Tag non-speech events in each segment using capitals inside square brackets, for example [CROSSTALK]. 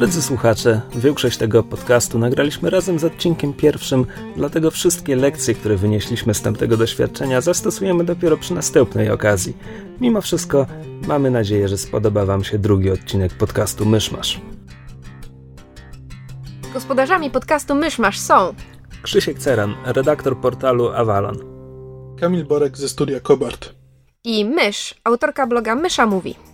Drodzy słuchacze, większość tego podcastu nagraliśmy razem z odcinkiem pierwszym, dlatego wszystkie lekcje, które wynieśliśmy z tamtego doświadczenia, zastosujemy dopiero przy następnej okazji. Mimo wszystko, mamy nadzieję, że spodoba Wam się drugi odcinek podcastu Myszmasz. Gospodarzami podcastu Myszmasz są Krzysiek Ceran, redaktor portalu Avalon. Kamil Borek ze studia Kobart. i Mysz, autorka bloga Mysza Mówi.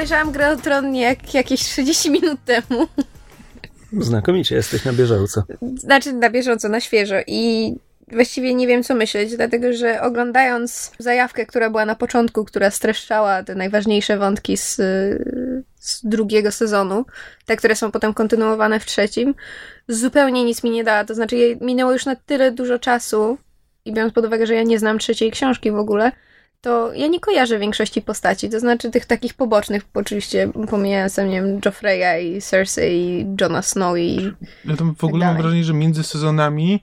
Obejrzałam Grę o Tron jak jakieś 30 minut temu. Znakomicie, jesteś na bieżąco. Znaczy na bieżąco, na świeżo i właściwie nie wiem co myśleć, dlatego że oglądając zajawkę, która była na początku, która streszczała te najważniejsze wątki z, z drugiego sezonu, te, które są potem kontynuowane w trzecim, zupełnie nic mi nie dała. To znaczy minęło już na tyle dużo czasu i biorąc pod uwagę, że ja nie znam trzeciej książki w ogóle, to ja nie kojarzę większości postaci, to znaczy tych takich pobocznych, oczywiście pomijając nie wiem, Joffreya i Cersei i Jona Snow i Ja tam w ogóle dalej. mam wrażenie, że między sezonami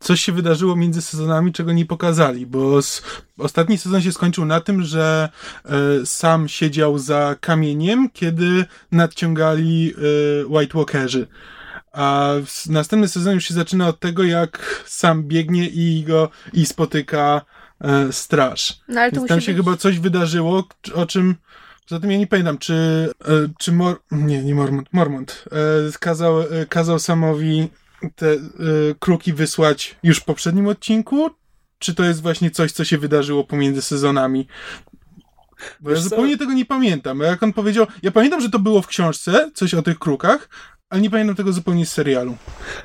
coś się wydarzyło między sezonami, czego nie pokazali, bo s- ostatni sezon się skończył na tym, że e, sam siedział za kamieniem, kiedy nadciągali e, White Walkerzy. A następny sezon już się zaczyna od tego, jak sam biegnie i go i spotyka e, straż. No ale to Więc tam się być... chyba coś wydarzyło, o czym. Poza tym ja nie pamiętam, czy, e, czy Mor... Nie, nie Mormont. Mormont. E, kazał, e, kazał Samowi te kruki wysłać już w poprzednim odcinku? Czy to jest właśnie coś, co się wydarzyło pomiędzy sezonami? Bo ja co? zupełnie tego nie pamiętam. Jak on powiedział. Ja pamiętam, że to było w książce, coś o tych krukach, ale nie pamiętam tego zupełnie z serialu.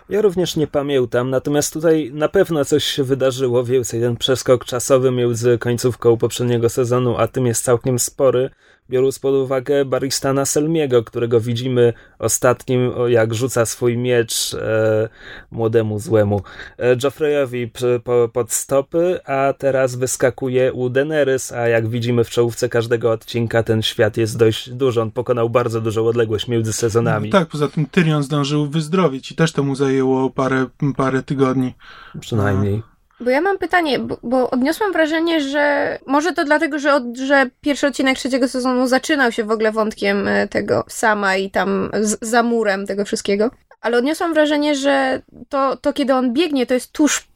Ja również nie pamiętam, natomiast tutaj na pewno coś się wydarzyło więcej. Ten przeskok czasowy między końcówką poprzedniego sezonu, a tym jest całkiem spory, biorąc pod uwagę Baristana Selmiego, którego widzimy ostatnim, jak rzuca swój miecz e, młodemu złemu e, Joffreyowi po, pod stopy, a teraz wyskakuje u Daenerys, a jak widzimy w czołówce każdego odcinka, ten świat jest dość duży. On pokonał bardzo dużą odległość między sezonami. Tak, poza tym Tyrion zdążył wyzdrowieć i też to mu zajęło parę, parę tygodni. Przynajmniej. Bo ja mam pytanie, bo, bo odniosłam wrażenie, że może to dlatego, że, od, że pierwszy odcinek trzeciego sezonu zaczynał się w ogóle wątkiem e, tego sama i tam z, za murem tego wszystkiego, ale odniosłam wrażenie, że to, to kiedy on biegnie, to jest tuż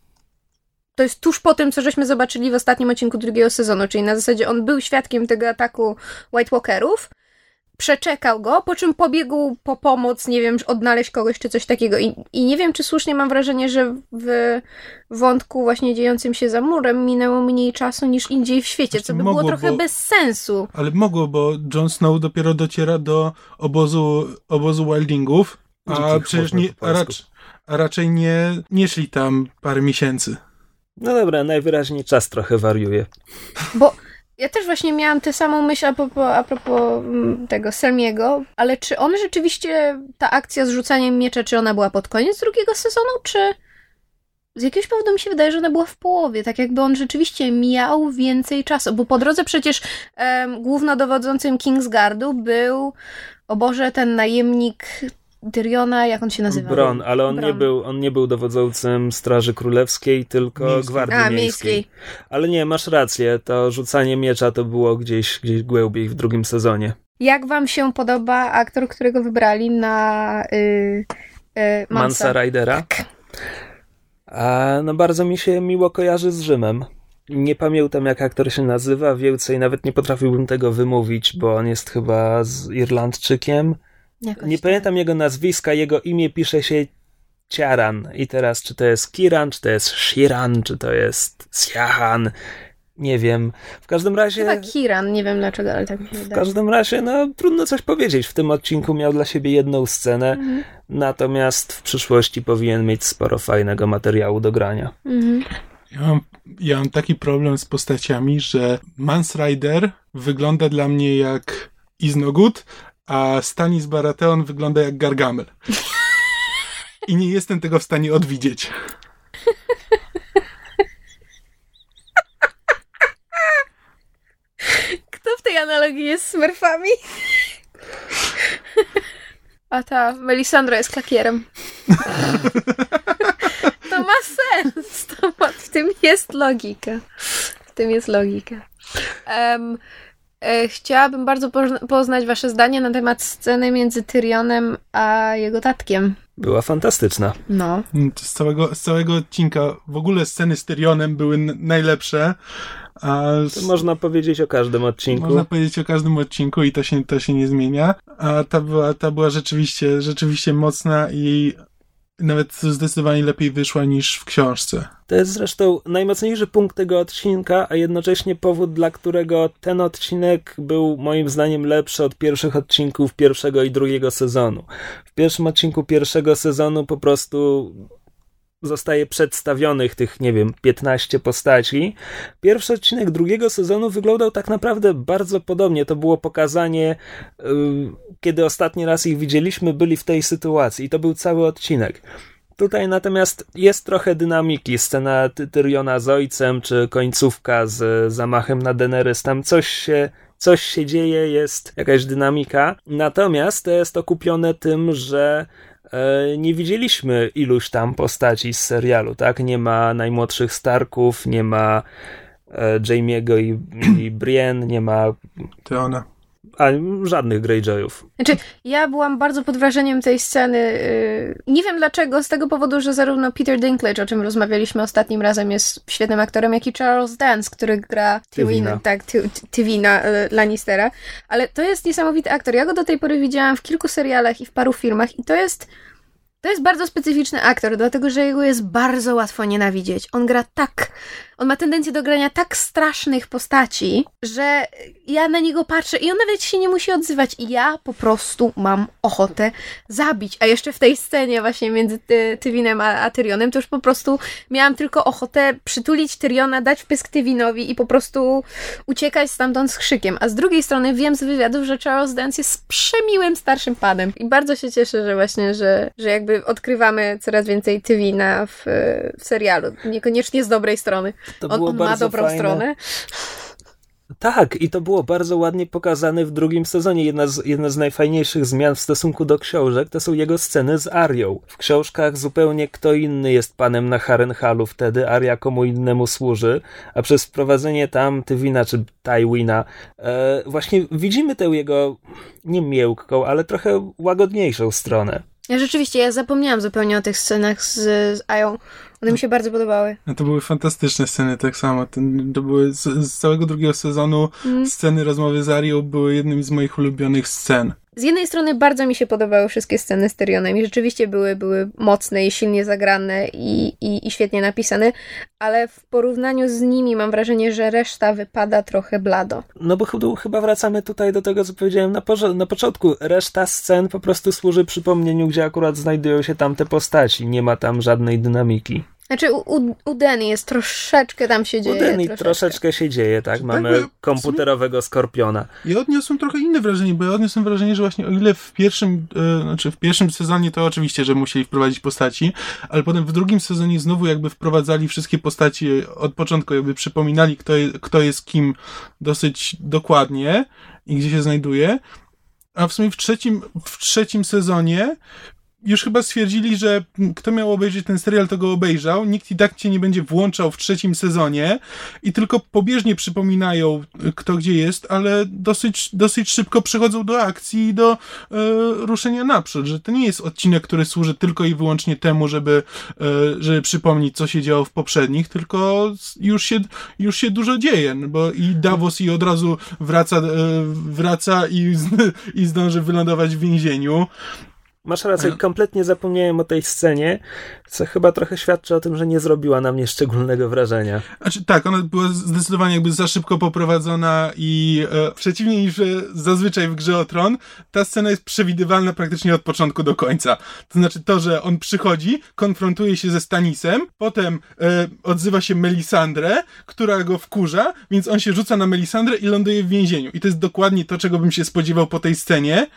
to jest tuż po tym, co żeśmy zobaczyli w ostatnim odcinku drugiego sezonu, czyli na zasadzie on był świadkiem tego ataku White Walkerów, przeczekał go, po czym pobiegł po pomoc, nie wiem, odnaleźć kogoś czy coś takiego. I, I nie wiem, czy słusznie mam wrażenie, że w wątku właśnie dziejącym się za murem minęło mniej czasu niż indziej w świecie, co by było mogło, trochę bo- bez sensu. Ale mogło, bo Jon Snow dopiero dociera do obozu, obozu Wildingów, a Dzikich przecież nie, a, racz, a raczej nie, nie szli tam parę miesięcy. No dobra, najwyraźniej czas trochę wariuje. Bo ja też właśnie miałam tę samą myśl a propos, a propos mm, tego Selmiego, ale czy on rzeczywiście, ta akcja z rzucaniem miecza, czy ona była pod koniec drugiego sezonu, czy z jakiegoś powodu mi się wydaje, że ona była w połowie, tak jakby on rzeczywiście miał więcej czasu, bo po drodze przecież em, głównodowodzącym Kingsguardu był, o Boże, ten najemnik Tyriona, jak on się nazywa? Bron, ale on nie, Bron. był, on nie był dowodzącym Straży Królewskiej, tylko Miejskiej. Gwardii A, Miejskiej. miejskiej. Ale nie, masz rację, to rzucanie miecza to było gdzieś, gdzieś głębiej w drugim sezonie. Jak wam się podoba aktor, którego wybrali na y, y, Mansa? Mansa Ridera. A, no bardzo mi się miło kojarzy z Rzymem. Nie pamiętam jak aktor się nazywa, więcej nawet nie potrafiłbym tego wymówić, bo on jest chyba z Irlandczykiem. Jakoś Nie tak. pamiętam jego nazwiska, jego imię pisze się Ciaran. I teraz, czy to jest Kiran, czy to jest Shiran, czy to jest Siahan, nie wiem. W każdym razie. Chyba Kiran, nie wiem dlaczego, ale tak mi się W wydaje. każdym razie, no trudno coś powiedzieć. W tym odcinku miał dla siebie jedną scenę, Mhm. natomiast w przyszłości powinien mieć sporo fajnego materiału do grania. Mhm. Ja mam, ja mam taki problem z postaciami, że Mans Rider wygląda dla mnie jak Iznogut, a Stanis Baratheon wygląda jak Gargamel. I nie jestem tego w stanie odwidzieć. Kto w tej analogii jest smurfami? A ta Melisandra jest klakierem. tym jest logika. W tym jest logika. Um, chciałabym bardzo poznać wasze zdanie na temat sceny między Tyrionem a jego tatkiem. Była fantastyczna. No. Z całego, z całego odcinka w ogóle sceny z Tyrionem były najlepsze. A z... można powiedzieć o każdym odcinku. Można powiedzieć o każdym odcinku i to się, to się nie zmienia. A ta była, ta była rzeczywiście, rzeczywiście mocna i nawet zdecydowanie lepiej wyszła niż w książce. To jest zresztą najmocniejszy punkt tego odcinka, a jednocześnie powód, dla którego ten odcinek był moim zdaniem lepszy od pierwszych odcinków pierwszego i drugiego sezonu. W pierwszym odcinku pierwszego sezonu po prostu zostaje przedstawionych tych, nie wiem, 15 postaci. Pierwszy odcinek drugiego sezonu wyglądał tak naprawdę bardzo podobnie. To było pokazanie, yy, kiedy ostatni raz ich widzieliśmy, byli w tej sytuacji i to był cały odcinek. Tutaj natomiast jest trochę dynamiki. Scena Tyriona z ojcem, czy końcówka z zamachem na Daenerys. Tam coś się, coś się dzieje, jest jakaś dynamika. Natomiast jest to kupione tym, że nie widzieliśmy iluś tam postaci z serialu, tak? Nie ma najmłodszych Starków, nie ma e, Jamie'ego i, i Brienne, nie ma... ona. A żadnych Greyjoyów. Znaczy, ja byłam bardzo pod wrażeniem tej sceny. Y, nie wiem dlaczego, z tego powodu, że zarówno Peter Dinklage, o czym rozmawialiśmy ostatnim razem, jest świetnym aktorem, jak i Charles Dance, który gra Tywina, tak, Tywina y, Lannistera. Ale to jest niesamowity aktor. Ja go do tej pory widziałam w kilku serialach i w paru filmach i to jest to jest bardzo specyficzny aktor, dlatego że jego jest bardzo łatwo nienawidzieć. On gra tak on ma tendencję do grania tak strasznych postaci, że ja na niego patrzę i on nawet się nie musi odzywać. I ja po prostu mam ochotę zabić. A jeszcze w tej scenie właśnie między ty, Tywinem a, a Tyrionem, to już po prostu miałam tylko ochotę przytulić Tyriona, dać wpysk Tywinowi i po prostu uciekać stamtąd z krzykiem. A z drugiej strony wiem z wywiadów, że Charles Dance jest przemiłym starszym panem. I bardzo się cieszę, że właśnie, że, że jakby odkrywamy coraz więcej Tywina w, w serialu. Niekoniecznie z dobrej strony. To on, było on ma dobrą fajne. stronę. Tak, i to było bardzo ładnie pokazane w drugim sezonie. Jedna z, jedna z najfajniejszych zmian w stosunku do książek to są jego sceny z Arią. W książkach zupełnie kto inny jest panem na Harrenhalu wtedy, Aria komu innemu służy, a przez wprowadzenie tam Tywina czy Tywina e, właśnie widzimy tę jego nie miękką, ale trochę łagodniejszą stronę. Ja rzeczywiście, ja zapomniałam zupełnie o tych scenach z, z Ają. One mi się bardzo podobały. No to były fantastyczne sceny, tak samo. Ten, to były z, z całego drugiego sezonu mm. sceny rozmowy z Arią były jednymi z moich ulubionych scen. Z jednej strony bardzo mi się podobały wszystkie sceny z Tyrionem i rzeczywiście były, były mocne i silnie zagrane i, i, i świetnie napisane, ale w porównaniu z nimi mam wrażenie, że reszta wypada trochę blado. No bo chyba wracamy tutaj do tego, co powiedziałem na, na początku. Reszta scen po prostu służy przypomnieniu, gdzie akurat znajdują się tamte postaci. Nie ma tam żadnej dynamiki. Znaczy u, u, Denny jest troszeczkę tam się dzieje. U Denny troszeczkę. troszeczkę się dzieje, tak? Mamy tak, komputerowego skorpiona. Ja odniosłem trochę inne wrażenie, bo ja odniosłem wrażenie, że właśnie o ile w pierwszym, e, znaczy w pierwszym sezonie to oczywiście, że musieli wprowadzić postaci, ale potem w drugim sezonie znowu jakby wprowadzali wszystkie postaci od początku, jakby przypominali kto, kto jest kim dosyć dokładnie i gdzie się znajduje. A w sumie w trzecim, w trzecim sezonie już chyba stwierdzili, że kto miał obejrzeć ten serial, to go obejrzał. Nikt i tak cię nie będzie włączał w trzecim sezonie i tylko pobieżnie przypominają, kto gdzie jest, ale dosyć, dosyć szybko przechodzą do akcji i do e, ruszenia naprzód, że to nie jest odcinek, który służy tylko i wyłącznie temu, żeby, e, żeby przypomnieć, co się działo w poprzednich, tylko już się, już się dużo dzieje, no bo i Davos i od razu wraca, e, wraca i, [LAUGHS] i zdąży wylądować w więzieniu. Masz rację, kompletnie zapomniałem o tej scenie, co chyba trochę świadczy o tym, że nie zrobiła na mnie szczególnego wrażenia. Znaczy, tak, ona była zdecydowanie jakby za szybko poprowadzona i e, przeciwnie niż zazwyczaj w Grze o Tron, ta scena jest przewidywalna praktycznie od początku do końca. To znaczy to, że on przychodzi, konfrontuje się ze Stanisem, potem e, odzywa się Melisandre, która go wkurza, więc on się rzuca na Melisandrę i ląduje w więzieniu. I to jest dokładnie to, czego bym się spodziewał po tej scenie.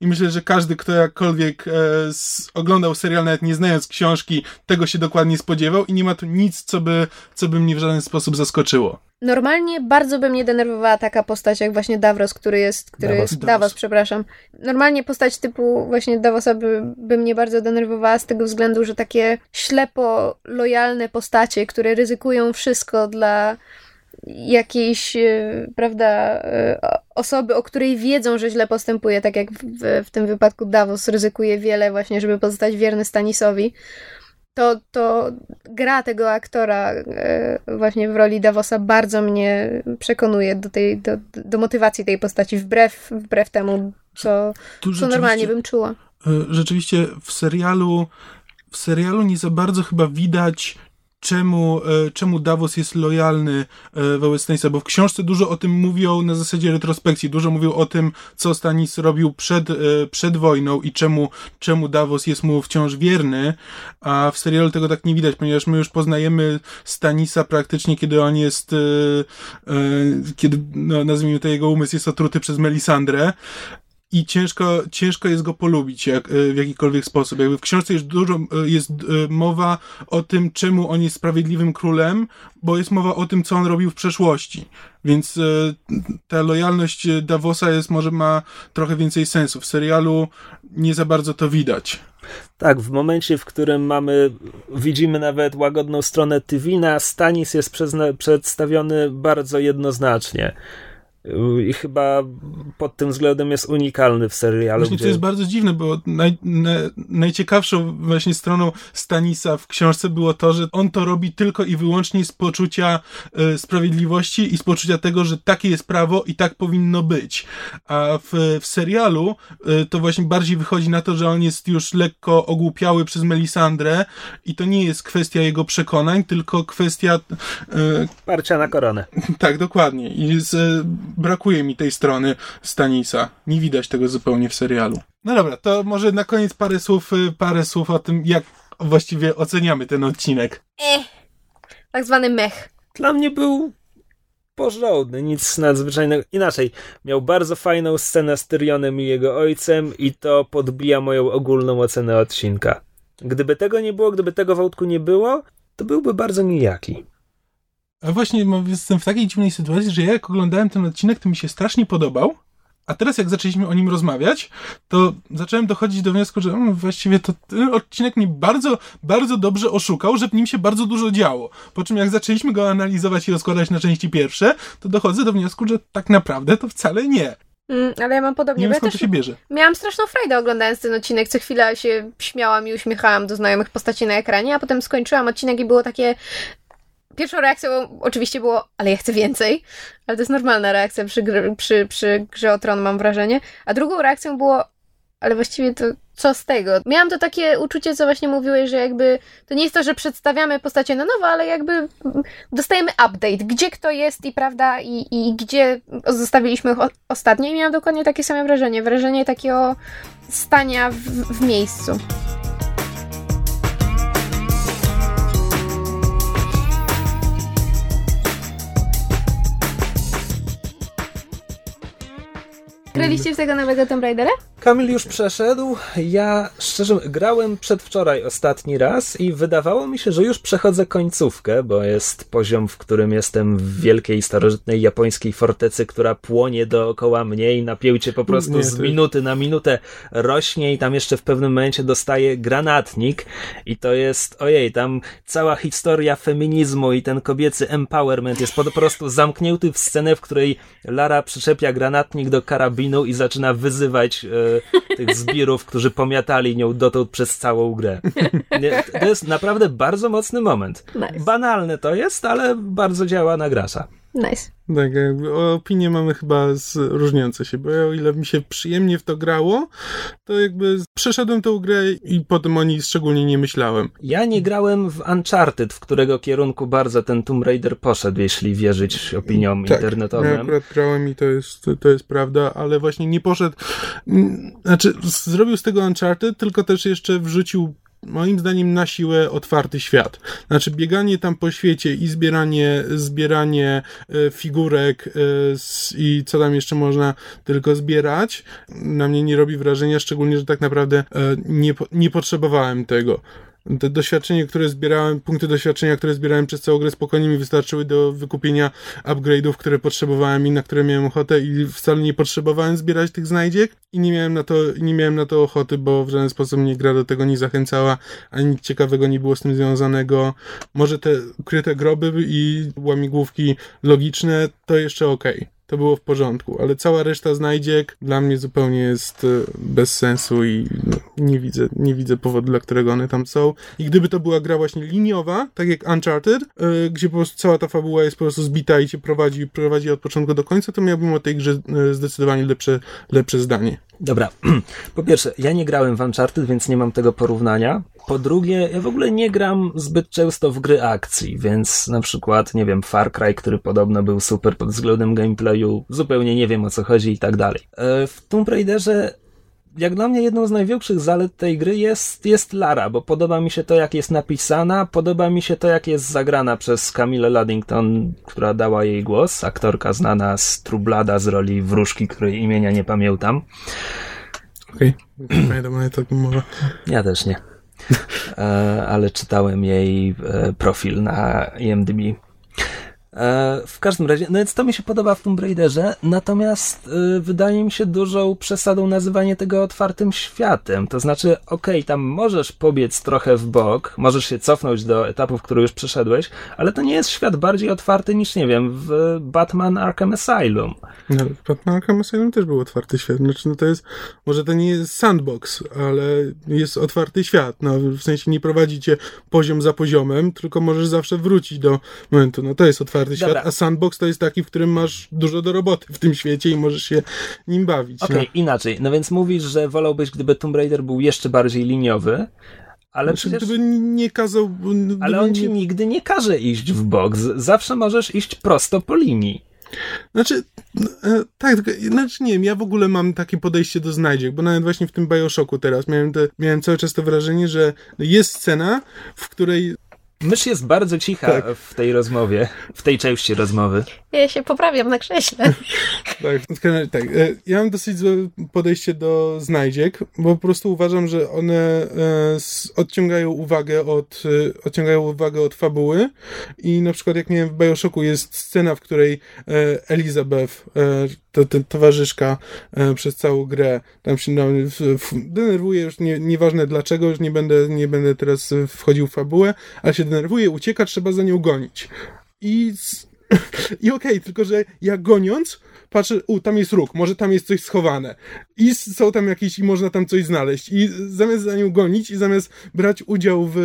I myślę, że każdy, kto jakkolwiek e, z, oglądał serial nawet nie znając książki, tego się dokładnie spodziewał i nie ma tu nic, co by, co by mnie w żaden sposób zaskoczyło. Normalnie bardzo by mnie denerwowała taka postać jak właśnie Davros, który jest, który Davos. jest, Davos. Davos, przepraszam. Normalnie postać typu właśnie Davosa by, by mnie bardzo denerwowała z tego względu, że takie ślepo lojalne postacie, które ryzykują wszystko dla jakiejś, e, prawda, e, osoby, o której wiedzą, że źle postępuje, tak jak w, w tym wypadku Davos ryzykuje wiele właśnie, żeby pozostać wierny Stanisowi to, to gra tego aktora e, właśnie w roli Davosa bardzo mnie przekonuje do, tej, do, do motywacji tej postaci, wbrew, wbrew temu, co, co normalnie bym czuła. rzeczywiście w serialu w serialu nie za bardzo chyba widać czemu, e, czemu Davos jest lojalny e, wobec Stanisa, bo w książce dużo o tym mówią na zasadzie retrospekcji, dużo mówią o tym, co Stanis robił przed, e, przed wojną i czemu, czemu Davos jest mu wciąż wierny, a w serialu tego tak nie widać, ponieważ my już poznajemy Stanisa praktycznie, kiedy on jest, kiedy, no, nazwijmy to, jego umysł jest otruty przez Melisandrę, i ciężko, ciężko jest go polubić jak, e, w jakikolwiek sposób. Jakby w książce jest dużo, e, jest e, mowa o tym, czemu on jest sprawiedliwym królem, bo jest mowa o tym, co on robił w przeszłości. Więc ta lojalność Davosa jest, może ma trochę więcej sensu. W serialu nie za bardzo to widać. Tak, w momencie, w którym mamy, widzimy nawet łagodną stronę Tywina, Stanis jest przedstawiony bardzo jednoznacznie. I chyba pod tym względem jest unikalny w serialu. Właśnie gdzie... to jest bardzo dziwne, bo naj, na, najciekawszą właśnie stroną Stanisa w książce było to, że on to robi tylko i wyłącznie z poczucia e, sprawiedliwości i z poczucia tego, że takie jest prawo i tak powinno być. A w, w serialu e, to właśnie bardziej wychodzi na to, że on jest już lekko ogłupiały przez Melisandrę i to nie jest kwestia jego przekonań, tylko kwestia e, Parcia na koronę. [LAUGHS] tak, dokładnie. I z, brakuje mi tej strony Stanisa. Nie widać tego zupełnie w serialu. No dobra, to może na koniec parę słów, e, parę słów o tym, jak właściwie oceniamy ten odcinek. Eh, tak zwany mech. Dla mnie był porządny, nic nadzwyczajnego. Inaczej, miał bardzo fajną scenę z Tyrionem i jego ojcem i to podbija moją ogólną ocenę odcinka. Gdyby tego nie było, gdyby tego wątku nie było, to byłby bardzo nijaki. A właśnie jestem w takiej dziwnej sytuacji, że ja jak oglądałem ten odcinek, to mi się strasznie podobał. A teraz jak zaczęliśmy o nim rozmawiać, to zacząłem dochodzić do wniosku, że mm, właściwie to ten odcinek mnie bardzo, bardzo dobrze oszukał, że w nim się bardzo dużo działo. Po czym jak zaczęliśmy go analizować i rozkładać na części pierwsze, to dochodzę do wniosku, że tak naprawdę to wcale nie. Mm, ale ja mam Nie podobnie, wiem bo ja skąd to się bierze. miałam straszną frajdę oglądając ten odcinek. Co chwila się śmiałam i uśmiechałam do znajomych postaci na ekranie, a potem skończyłam odcinek i było takie... Pierwszą reakcją oczywiście było, ale ja chcę więcej, ale to jest normalna reakcja przy, gr- przy, przy grze o tron, mam wrażenie. A drugą reakcją było, ale właściwie to co z tego? Miałam to takie uczucie, co właśnie mówiłeś, że jakby to nie jest to, że przedstawiamy postacie na nowo, ale jakby dostajemy update, gdzie kto jest i prawda, i, i gdzie zostawiliśmy o- ostatnio. I miałam dokładnie takie same wrażenie. Wrażenie takiego stania w, w miejscu. Graliście w tego nowego Tomb Raidera? Kamil już przeszedł. Ja szczerze grałem przedwczoraj ostatni raz i wydawało mi się, że już przechodzę końcówkę, bo jest poziom, w którym jestem w wielkiej starożytnej japońskiej fortecy, która płonie dookoła mnie i napięcie po prostu Nie, z minuty na minutę rośnie i tam jeszcze w pewnym momencie dostaję granatnik i to jest, ojej, tam cała historia feminizmu i ten kobiecy empowerment jest po prostu zamknięty w scenę, w której Lara przyczepia granatnik do karabinu i zaczyna wyzywać e, tych zbirów, którzy pomiatali nią dotąd przez całą grę. Nie, to jest naprawdę bardzo mocny moment. Nice. Banalne to jest, ale bardzo działa na gracza. Nice. Tak, jakby opinie mamy chyba z, różniące się, bo ja, o ile mi się przyjemnie w to grało, to jakby przeszedłem tą grę i potem o niej szczególnie nie myślałem. Ja nie grałem w Uncharted, w którego kierunku bardzo ten Tomb Raider poszedł, jeśli wierzyć opiniom Tak, internetowym. Ja akurat grałem i to jest, to jest prawda, ale właśnie nie poszedł. mm, Znaczy, zrobił z tego Uncharted, tylko też jeszcze wrzucił moim zdaniem na siłę otwarty świat. Znaczy bieganie tam po świecie i zbieranie, zbieranie e, figurek e, i co tam jeszcze można tylko zbierać, na mnie nie robi wrażenia, szczególnie, że tak naprawdę e, nie, nie potrzebowałem tego te doświadczenie, które zbierałem, punkty doświadczenia, które zbierałem przez całą grę spokojnie mi wystarczyły do wykupienia upgrade'ów, które potrzebowałem i na które miałem ochotę i wcale nie potrzebowałem zbierać tych znajdziek i nie miałem na to, nie miałem na to ochoty, bo w żaden sposób mnie gra do tego nie zachęcała, ani nic ciekawego nie było z tym związanego. Może te ukryte groby i łamigłówki logiczne to jeszcze okej. Okay to było w porządku, ale cała reszta znajdziek dla mnie zupełnie jest e, bez sensu i no, nie widzę, nie widzę powodu, dla którego one tam są. I gdyby to była gra właśnie liniowa, tak jak Uncharted, yy, gdzie po prostu cała ta fabuła jest po prostu zbita i cię prowadzi, prowadzi od początku do końca, to miałbym o tej grze yy, zdecydowanie lepsze, lepsze zdanie. Dobra, [CLEARS THROAT] po pierwsze, ja nie grałem w Uncharted, więc nie mam tego porównania. Po drugie, ja w ogóle nie gram zbyt często w gry akcji, więc na przykład, nie wiem, Far Cry, który podobno był super pod względem gameplayu, zupełnie nie wiem o co chodzi i tak dalej. E, w Tomb Raiderze jak dla mnie jedną z największych zalet tej gry jest, jest Lara, bo podoba mi się to, jak jest napisana, podoba mi się to, jak jest zagrana przez Camille Luddington, która dała jej głos, aktorka znana z Trublada z roli wróżki, której imienia nie pamiętam. Okej, okay. pamiętam, ale to mowa. Ja też nie. E, ale czytałem jej e, profil na IMDb. E, w każdym razie, no więc to mi się podoba w Tomb Raiderze, natomiast y, wydaje mi się dużą przesadą nazywanie tego otwartym światem. To znaczy, okej, okay, tam możesz pobiec trochę w bok, możesz się cofnąć do etapów, które już przeszedłeś, ale to nie jest świat bardziej otwarty niż, nie wiem, w Batman Arkham Asylum. No, Batman Arkham Asylum też był otwarty świat. Znaczy, no to jest, może to nie jest sandbox, ale jest otwarty świat. No, w sensie nie prowadzi cię poziom za poziomem, tylko możesz zawsze wrócić do momentu. No to jest otwarty otwarty Dobra. świat, a sandbox to jest taki, w którym masz dużo do roboty w tym świecie i możesz się nim bawić. Okej, okay, no. inaczej. No więc mówisz, że wolałbyś, gdyby Tomb Raider był jeszcze bardziej liniowy, ale znaczy, przecież... Gdyby nie kazał... Gdyby ale on ci nie... nigdy nie każe iść w bok. Zawsze możesz iść prosto po linii. Znaczy, e, tak, znaczy nie wiem, ja w ogóle mam takie podejście do znajdziek, bo nawet właśnie w tym Bioshocku teraz miałem, te, miałem cały czas to wrażenie, że jest scena, w której Mysz jest bardzo cicha tak. w tej rozmowie, w tej części rozmowy. Ja się poprawiam na krześle. [LAUGHS] tak, tak. E, ja mam dosyć złe podejście do znajdziek, bo po prostu uważam, że one e, odciągają uwagę od, e, odciągają uwagę od fabuły i na przykład jak miałem w Bioshocku jest scena, w której Elizabeth, to, to, towarzyszka przez całą grę tam się no, denerwuje, już nie, nieważne dlaczego, już nie będę, nie będę teraz wchodził w fabułę, ale się denerwuje, ucieka, trzeba za nią gonić. I i okej, okay, tylko że ja goniąc, patrzę, u, tam jest róg, może tam jest coś schowane. I są tam jakieś, i można tam coś znaleźć. I zamiast za nią gonić i zamiast brać udział w,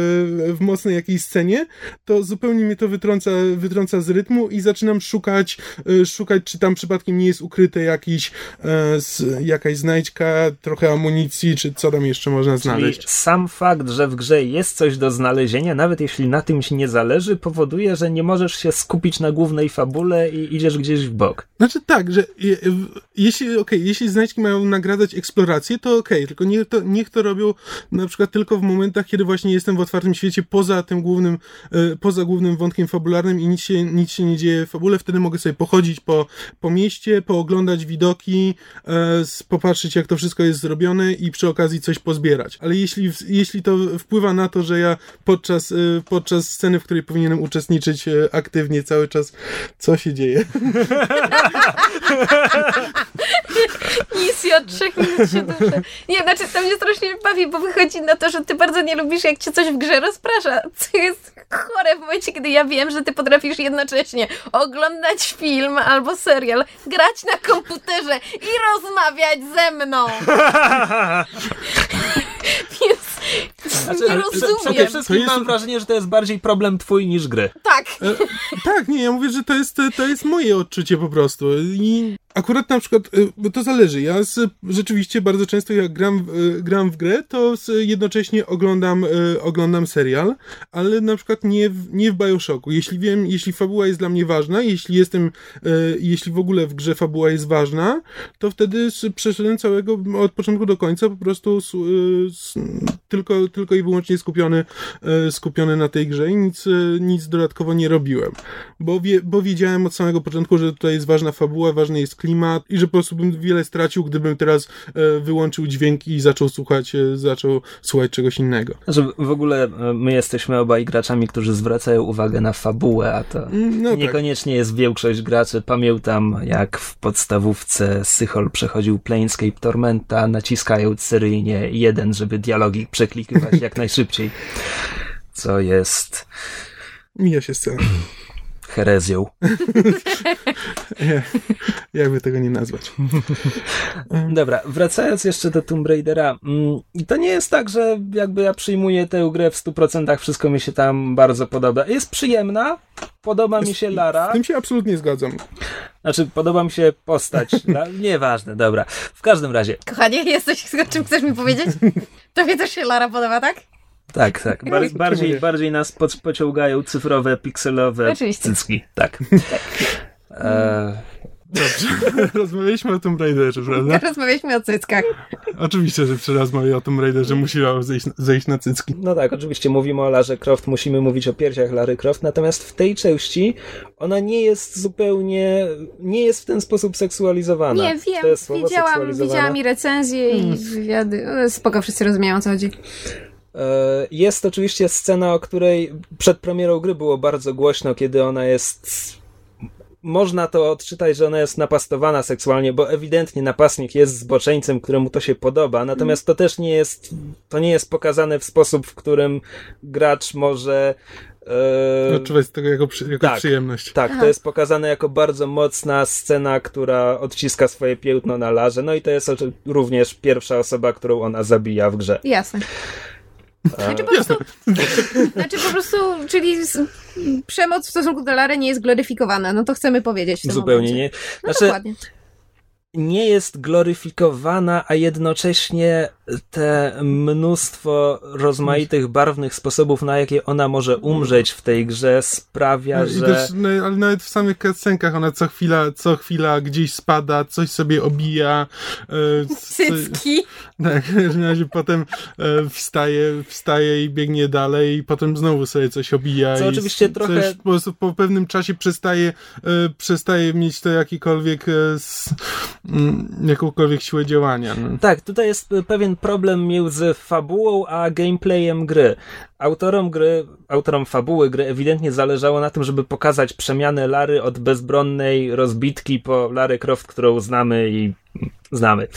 w mocnej jakiejś scenie, to zupełnie mnie to wytrąca, wytrąca z rytmu i zaczynam szukać, y, szukać, czy tam przypadkiem nie jest ukryte jakiś, e, jakaś znajdźka, trochę amunicji, czy co tam jeszcze można znaleźć. Czyli sam fakt, że w grze jest coś do znalezienia, nawet jeśli na tym ci nie zależy, powoduje, że nie możesz się skupić na głównej fabule i idziesz gdzieś w bok. Znaczy tak, że jeśli, okay, jeśli znajdźki mają nagradzać eksplorację, to okej, okay, tylko niech to, niech to robią na przykład tylko w momentach, kiedy właśnie jestem w otwartym świecie poza tym głównym, e, poza głównym wątkiem fabularnym i nic się, nic się nie dzieje w fabule, wtedy mogę sobie pochodzić po, po mieście, pooglądać widoki, e, popatrzeć jak to wszystko jest zrobione i przy okazji coś pozbierać. Ale jeśli, jeśli to wpływa na to, że ja podczas, e, podczas sceny, w której powinienem uczestniczyć aktywnie cały czas, co się dzieje? [LAUGHS] [LAUGHS] Misji od trzech minut się duszę. Nie, znaczy to mnie strasznie bawi, bo wychodzi na to, że ty bardzo nie lubisz, jak cię coś w grze rozprasza, co jest chore w momencie, kiedy ja wiem, że ty potrafisz jednocześnie oglądać film albo serial, grać na komputerze i rozmawiać ze mną. [LAUGHS] Więc znaczy, nie rozumiem. Przede wszystkim jest... mam wrażenie, że to jest bardziej problem twój niż gry. Tak. E, tak, nie, ja mówię, że to jest, to jest moje odczucie po prostu. I akurat na przykład, y, to zależy. Ja z, rzeczywiście bardzo często jak gram, y, gram w grę, to z, jednocześnie oglądam, y, oglądam serial, ale na przykład nie w, nie w Bioshocku. Jeśli wiem, jeśli fabuła jest dla mnie ważna, jeśli jestem, jeśli w ogóle w grze fabuła jest ważna, to wtedy przeszedłem całego od początku do końca po prostu z, tylko, tylko i wyłącznie skupiony, skupiony na tej grze i nic, nic dodatkowo nie robiłem. Bo, wie, bo wiedziałem od samego początku, że tutaj jest ważna fabuła, ważny jest klimat i że po prostu bym wiele stracił, gdybym teraz e, wyłączył dźwięk i zaczął słuchać, e, zaczął słuchać czegoś innego. Że w ogóle e, my jesteśmy obaj graczami, którzy zwracają uwagę na fabułę, a to mm, no tak. niekoniecznie tak. jest większość graczy. Pamiętam, jak w podstawówce Sychol przechodził Planescape Tormenta, naciskając seryjnie jeden, żeby dialogi przeklikiwać jak [LAUGHS] najszybciej. Co jest... Mija się scena herezją. [LAUGHS] [LAUGHS] Jakby tego nie nazwać. [LAUGHS] Dobra, wracając jeszcze do Tomb Raidera. Mm, I to nie jest tak, że jakby ja przyjmuję tę grę w 100%, wszystko mi się tam bardzo podoba. Jest przyjemna, podoba mi się Lara. Z tym się absolutnie zgadzam. Znaczy, podoba mi się postać. [LAUGHS] Nieważne, dobra. W każdym razie. Kochanie, jesteś [LAUGHS] o czym chcesz mi powiedzieć? Tobie też się Lara podoba, tak? Tak, tak. Bar bardziej, bardziej nas po pociągają cyfrowe, pikselowe Oczywiście. cycki. Tak. e Dobrze, [LAUGHS] rozmawialiśmy o Tomb Raiderze, prawda? [LAUGHS] Rozmawialiśmy o cyckach. Oczywiście, że przy rozmowie o Tomb Raiderze musiała zejść, zejść na cycki. No tak, oczywiście mówimy o Larze Croft, musimy mówić o piersiach Lary Croft, natomiast w tej części ona nie jest zupełnie, nie jest w ten sposób seksualizowana. Nie, wiem, widziałam, widziałam i recenzje i hmm. wywiady. Spoko, wszyscy rozumieją o co chodzi. E, jest oczywiście scena, o której przed premierą gry było bardzo głośno, kiedy ona jest. Można to odczytać, że ona jest napastowana seksualnie, bo ewidentnie napastnik jest zboczeńcem, któremu to się podoba. Natomiast to też nie jest, to nie jest pokazane w sposób, w którym gracz może Eee, Odczuwać tego jako, przy, jako tak, przyjemność. Tak, Aha. to jest pokazane jako bardzo mocna scena, która odciska swoje piętno na larze. No i to jest również pierwsza osoba, którą ona zabija w grze. Jasne. Znaczy po prostu, znaczy po prostu czyli przemoc w stosunku do Lary nie jest gloryfikowana, no to chcemy powiedzieć Zupełnie momencie. nie. No znaczy, dokładnie nie jest gloryfikowana, a jednocześnie te mnóstwo rozmaitych, barwnych sposobów, na jakie ona może umrzeć w tej grze sprawia, no, że... Też, no, ale nawet w samych cutscenkach ona co chwila, co chwila gdzieś spada, coś sobie obija. E, Cycki. Tak, [LAUGHS] w każdym razie potem e, wstaje, wstaje i biegnie dalej i potem znowu sobie coś obija. Co oczywiście trochę... po, po pewnym czasie przestaje, e, przestaje mieć to jakikolwiek e, s, jakąkolwiek siłę działania. No. Tak, tutaj jest pewien problem między fabułą a gameplayem gry. Autorom gry, autorom fabuły gry ewidentnie zależało na tym, żeby pokazać przemianę Lary od bezbronnej rozbitki po Lary Croft, którą znamy i znamy.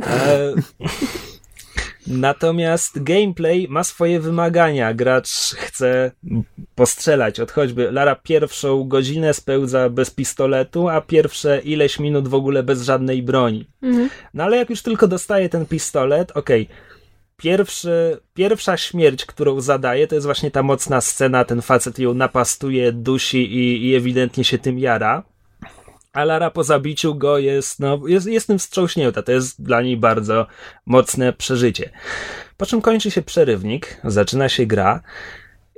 E... [LAUGHS] Natomiast gameplay ma swoje wymagania. Gracz chce postrzelać od choćby Lara pierwszą godzinę spełdza bez pistoletu, a pierwsze ileś minut w ogóle bez żadnej broni. Mhm. No ale jak już tylko dostaje ten pistolet, okej. Okay, Pierwszy, pierwsza śmierć, którą zadaje, to jest właśnie ta mocna scena. Ten facet ją napastuje, dusi i, i ewidentnie się tym jara. A Lara po zabiciu go jest, no, jest, jest tym wstrząśnięta. To jest dla niej bardzo mocne przeżycie. Po czym kończy się przerywnik, zaczyna się gra.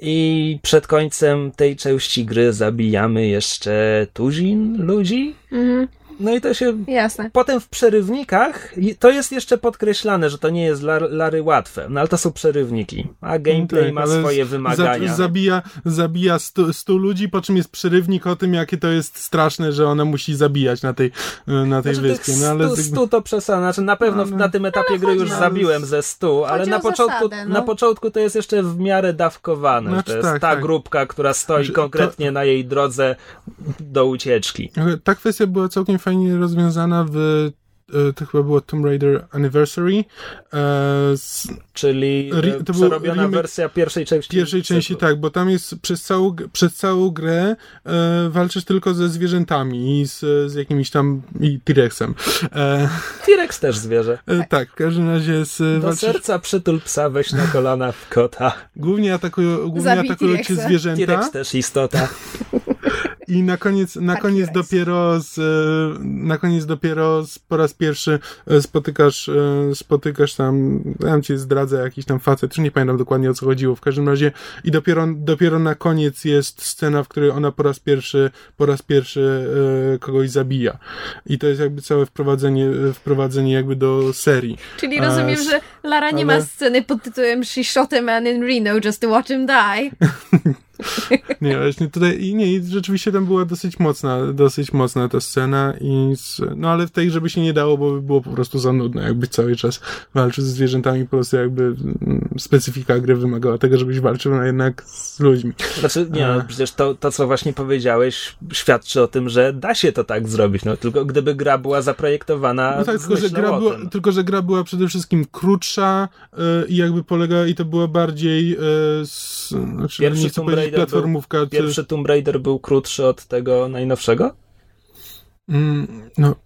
I przed końcem tej części gry zabijamy jeszcze tuzin ludzi. Mhm. No i to się. Jasne. Potem w przerywnikach to jest jeszcze podkreślane, że to nie jest Lary łatwe, no ale to są przerywniki, a gameplay tak, ma swoje wymagania. zabija zabija 100, ludzi, po czym jest przerywnik o tym, jakie to jest straszne, że ona musi zabijać na tej, na tej znaczy, wyspie. No, ale 100, 100 to przesada, znaczy na pewno no, na tym etapie gry już zabiłem ze 100, ale na początku, zasadę, no. na początku to jest jeszcze w miarę dawkowane. Znaczy, to jest tak, ta tak. grupka, która stoi znaczy, konkretnie to... na jej drodze do ucieczki. Ta kwestia była całkiem fajnie rozwiązana w e, to chyba było Tomb Raider Anniversary. E, z, Czyli re, to przerobiona wersja pierwszej części. Pierwszej części, tak, bo tam jest przez całą, przez całą grę e, walczysz tylko ze zwierzętami i z, z jakimiś tam i T-Rexem. E, T-Rex też zwierzę. E, tak, w każdym razie z, Do walczysz... serca przytul psa, weź na kolana w kota. Głównie atakują, głównie atakują cię zwierzęta. T-Rex też istota. I na koniec, na koniec dopiero z, e, na koniec dopiero z, po raz pierwszy e, spotykasz, e, spotykasz tam, ja tam cię zdradzę, jakiś tam facet, już nie pamiętam dokładnie o co chodziło, w każdym razie i dopiero, dopiero na koniec jest scena, w której ona po raz pierwszy, po raz pierwszy kogoś zabija. I to jest jakby całe wprowadzenie, wprowadzenie jakby do serii. Czyli rozumiem, że Lara nie ale... ma sceny pod tytułem She shot a man in Reno just to watch him die. [LAUGHS] [LAUGHS] nie, właśnie tutaj, nie, rzeczywiście tam była dosyć mocna, dosyć mocna ta scena i, z, no ale w tej, żeby się nie dało, bo by było po prostu za nudno, jakby cały czas walczył ze zwierzętami, po prostu jakby mm, specyfika gry wymagała tego, żebyś walczył no jednak z ludźmi. Znaczy, nie, no, przecież to, to, co właśnie powiedziałeś, świadczy o tym, że da się to tak zrobić, no tylko gdyby gra była zaprojektowana no tak, tylko że, gra była, tylko, że gra była przede wszystkim krótsza yy, i jakby polega, i to była bardziej yy, z, znaczy, Pierwszy platformówka. Był, pierwszy Tomb Raider był krótszy od tego najnowszego? Mm, no,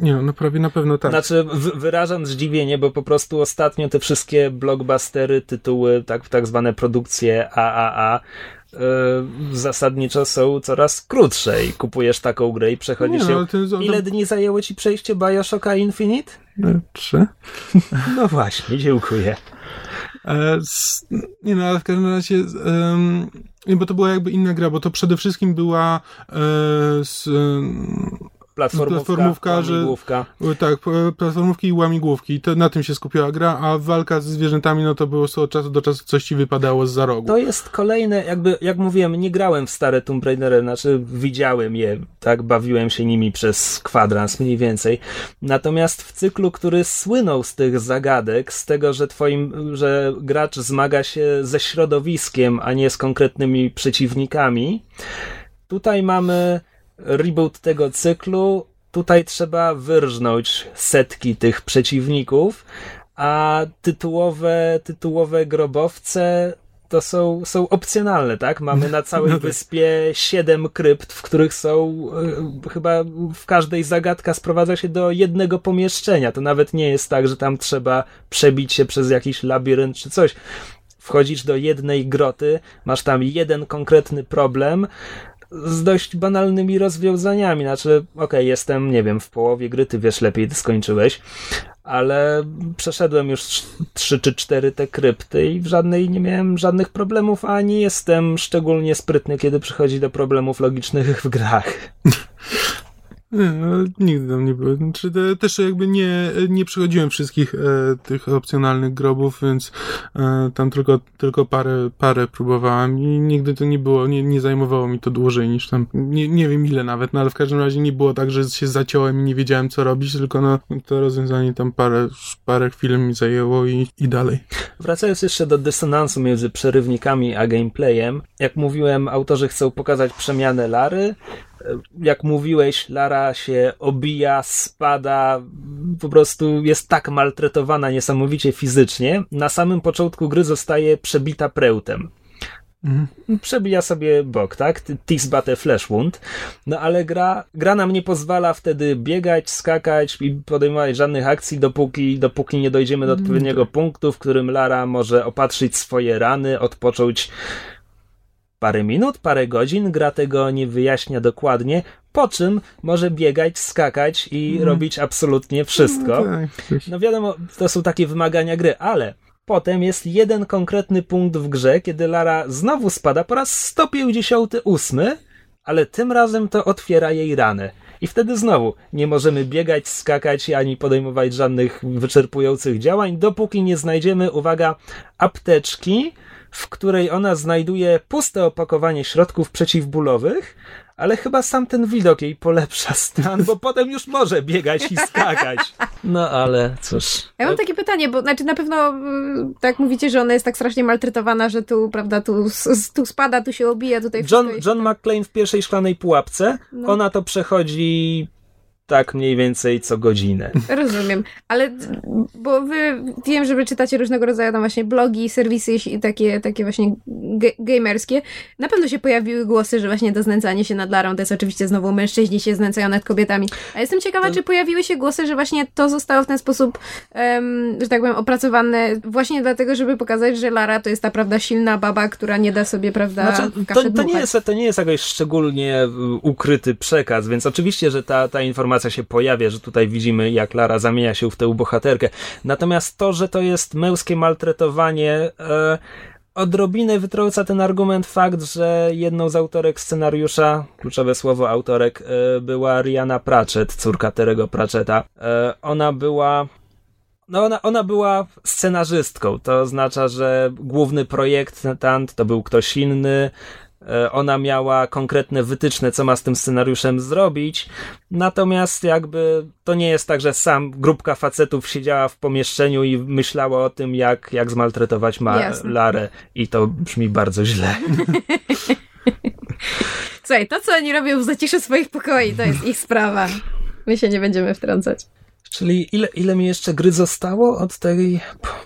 nie no, prawie na pewno tak. Znaczy, wyrażam zdziwienie, bo po prostu ostatnio te wszystkie blockbustery, tytuły, tak, tak zwane produkcje AAA, zasadniczo są coraz krótsze i kupujesz taką grę i przechodzisz no, ją. Ile dni zajęło ci przejście Bioshocka Infinite? E, trzy. [LAUGHS] No właśnie, dziękuję. E, nie no, ale w każdym razie um, bo to była jakby inna gra, bo to przede wszystkim była e, z, platformówka, platformówka że, Tak, platformówki i łamigłówki. To, na tym się skupiła gra, a walka ze zwierzętami, no to było od czasu do czasu coś ci wypadało z za rogu. To jest kolejne, jakby, jak mówiłem, nie grałem w stare Tomb Raidery, znaczy widziałem je, tak, bawiłem się nimi przez kwadrans mniej więcej. Natomiast w cyklu, który słynął z tych zagadek, z tego, że twoim, że gracz zmaga się ze środowiskiem, a nie z konkretnymi przeciwnikami, tutaj mamy reboot tego cyklu, tutaj trzeba wyrżnąć setki tych przeciwników, a tytułowe, tytułowe grobowce to są, są opcjonalne, tak? Mamy na całej [LAUGHS] no tak. wyspie siedem krypt, w których są y, chyba w każdej zagadka sprowadza się do jednego pomieszczenia. To nawet nie jest tak, że tam trzeba przebić się przez jakiś labirynt czy coś. Wchodzisz do jednej groty, masz tam jeden konkretny problem, z dość banalnymi rozwiązaniami. Znaczy, okej, okay, jestem, nie wiem, w połowie gry, ty wiesz lepiej, ty skończyłeś, ale przeszedłem już trzy czy cztery te krypty i w żadnej nie miałem żadnych problemów, ani jestem szczególnie sprytny, kiedy przychodzi do problemów logicznych w grach. [LAUGHS] Nie, no, nigdy tam nie było. Znaczy, też jakby nie, nie przechodziłem wszystkich e, tych opcjonalnych grobów, więc e, tam tylko, tylko parę, parę próbowałem i nigdy to nie było, nie, nie zajmowało mi to dłużej niż tam, nie, nie wiem ile nawet, no ale w każdym razie nie było tak, że się zaciąłem i nie wiedziałem co robić, tylko no to rozwiązanie tam parę, parę chwil mi zajęło i, i dalej. Wracając jeszcze do dysonansu między przerywnikami a gameplayem, jak mówiłem, autorzy chcą pokazać przemianę Lary, jak mówiłeś, Lara się obija, spada, po prostu jest tak maltretowana niesamowicie fizycznie. Na samym początku gry zostaje przebita prełtem. Mhm. Przebija sobie bok, tak? Tisbate Flash Wound. No ale gra, gra nam nie pozwala wtedy biegać, skakać i podejmować żadnych akcji, dopóki, dopóki nie dojdziemy do mhm, odpowiedniego tak. punktu, w którym Lara może opatrzyć swoje rany, odpocząć parę minut, parę godzin, gra tego nie wyjaśnia dokładnie, po czym może biegać, skakać i mm. robić absolutnie wszystko. No, tak. no wiadomo, to są takie wymagania gry, ale potem jest jeden konkretny punkt w grze, kiedy Lara znowu spada po raz 158, ale tym razem to otwiera jej ranę. I wtedy znowu nie możemy biegać, skakać ani podejmować żadnych wyczerpujących działań, dopóki nie znajdziemy, uwaga, apteczki, w której ona znajduje puste opakowanie środków przeciwbólowych, ale chyba sam ten widok jej polepsza stan, bo potem już może biegać i skakać. No ale cóż. Ja mam takie pytanie, bo znaczy na pewno mm, tak mówicie, że ona jest tak strasznie maltretowana, że tu, prawda, tu, tu spada, tu się obija, tutaj John, John McClane w pierwszej szklanej pułapce, no. ona to przechodzi tak mniej więcej co godzinę. Rozumiem, ale bo wy wiem, że wy czytacie różnego rodzaju tam właśnie blogi, serwisy i takie, takie właśnie gamerskie. Na pewno się pojawiły głosy, że właśnie to znęcanie się nad Larą to jest oczywiście znowu mężczyźni się znęcają nad kobietami. A jestem ciekawa, to... czy pojawiły się głosy, że właśnie to zostało w ten sposób, um, że tak powiem, opracowane właśnie dlatego, żeby pokazać, że Lara to jest ta prawda silna baba, która nie da sobie, prawda, znaczy, to, to, nie jest, to nie jest jakoś szczególnie ukryty przekaz, więc oczywiście, że ta, ta informacja się pojawia, że tutaj widzimy, jak Lara zamienia się w tę bohaterkę. Natomiast to, że to jest męskie maltretowanie, e, odrobinę wytrąca ten argument fakt, że jedną z autorek scenariusza, kluczowe słowo autorek, e, była Rihanna Pratchett, córka Terego Pratchetta. E, ona była no ona, ona była scenarzystką, to oznacza, że główny projektant to był ktoś inny, ona miała konkretne wytyczne, co ma z tym scenariuszem zrobić. Natomiast jakby to nie jest tak, że sam grupka facetów siedziała w pomieszczeniu i myślała o tym, jak, jak zmaltretować ma Jasne. Larę. I to brzmi bardzo źle. [LAUGHS] Słuchaj, to co oni robią w zaciszu swoich pokoi, to jest ich sprawa. My się nie będziemy wtrącać. Czyli ile, ile mi jeszcze gry zostało od tej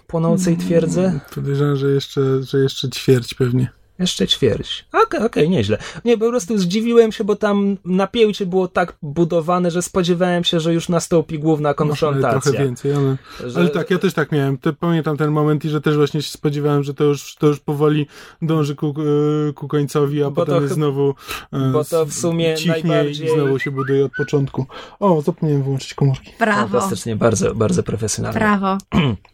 płonącej twierdzy? Podejrzewam, że jeszcze, że jeszcze ćwierć pewnie. Jeszcze ćwierć. Okej, okay, okej, okay, nieźle. Nie, po prostu zdziwiłem się, bo tam napięcie było tak budowane, że spodziewałem się, że już nastąpi główna konfrontacja. trochę więcej, ale, że... ale tak, ja też tak miałem. Te, pamiętam ten moment i że też właśnie się spodziewałem, że to już, to już powoli dąży ku, e, ku końcowi, a bo potem jest znowu e, bo to w sumie najbardziej... i znowu się buduje od początku. O, zapomniałem wyłączyć komórki. Brawo. Fantastycznie, bardzo, bardzo profesjonalnie. Brawo. [CLEARS THROAT]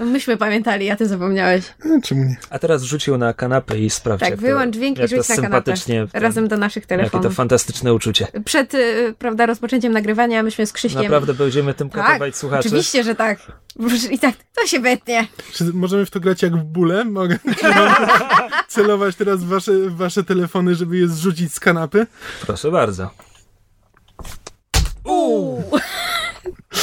No myśmy pamiętali, a ty zapomniałeś. E, czemu nie? A teraz rzucił na kanapę i sprawdź. Tak, wyłącz dźwięk i rzuć na kanapę. Razem do naszych telefonów. Jakie to fantastyczne uczucie. Przed, y, prawda, rozpoczęciem nagrywania myśmy z Krzyśkiem... Naprawdę będziemy tym tak, katować słuchaczy? oczywiście, że tak. I tak, to się wytnie. Czy możemy w to grać jak w bóle? Mogę [LAUGHS] celować teraz w wasze, wasze telefony, żeby je zrzucić z kanapy? Proszę bardzo. Uuu!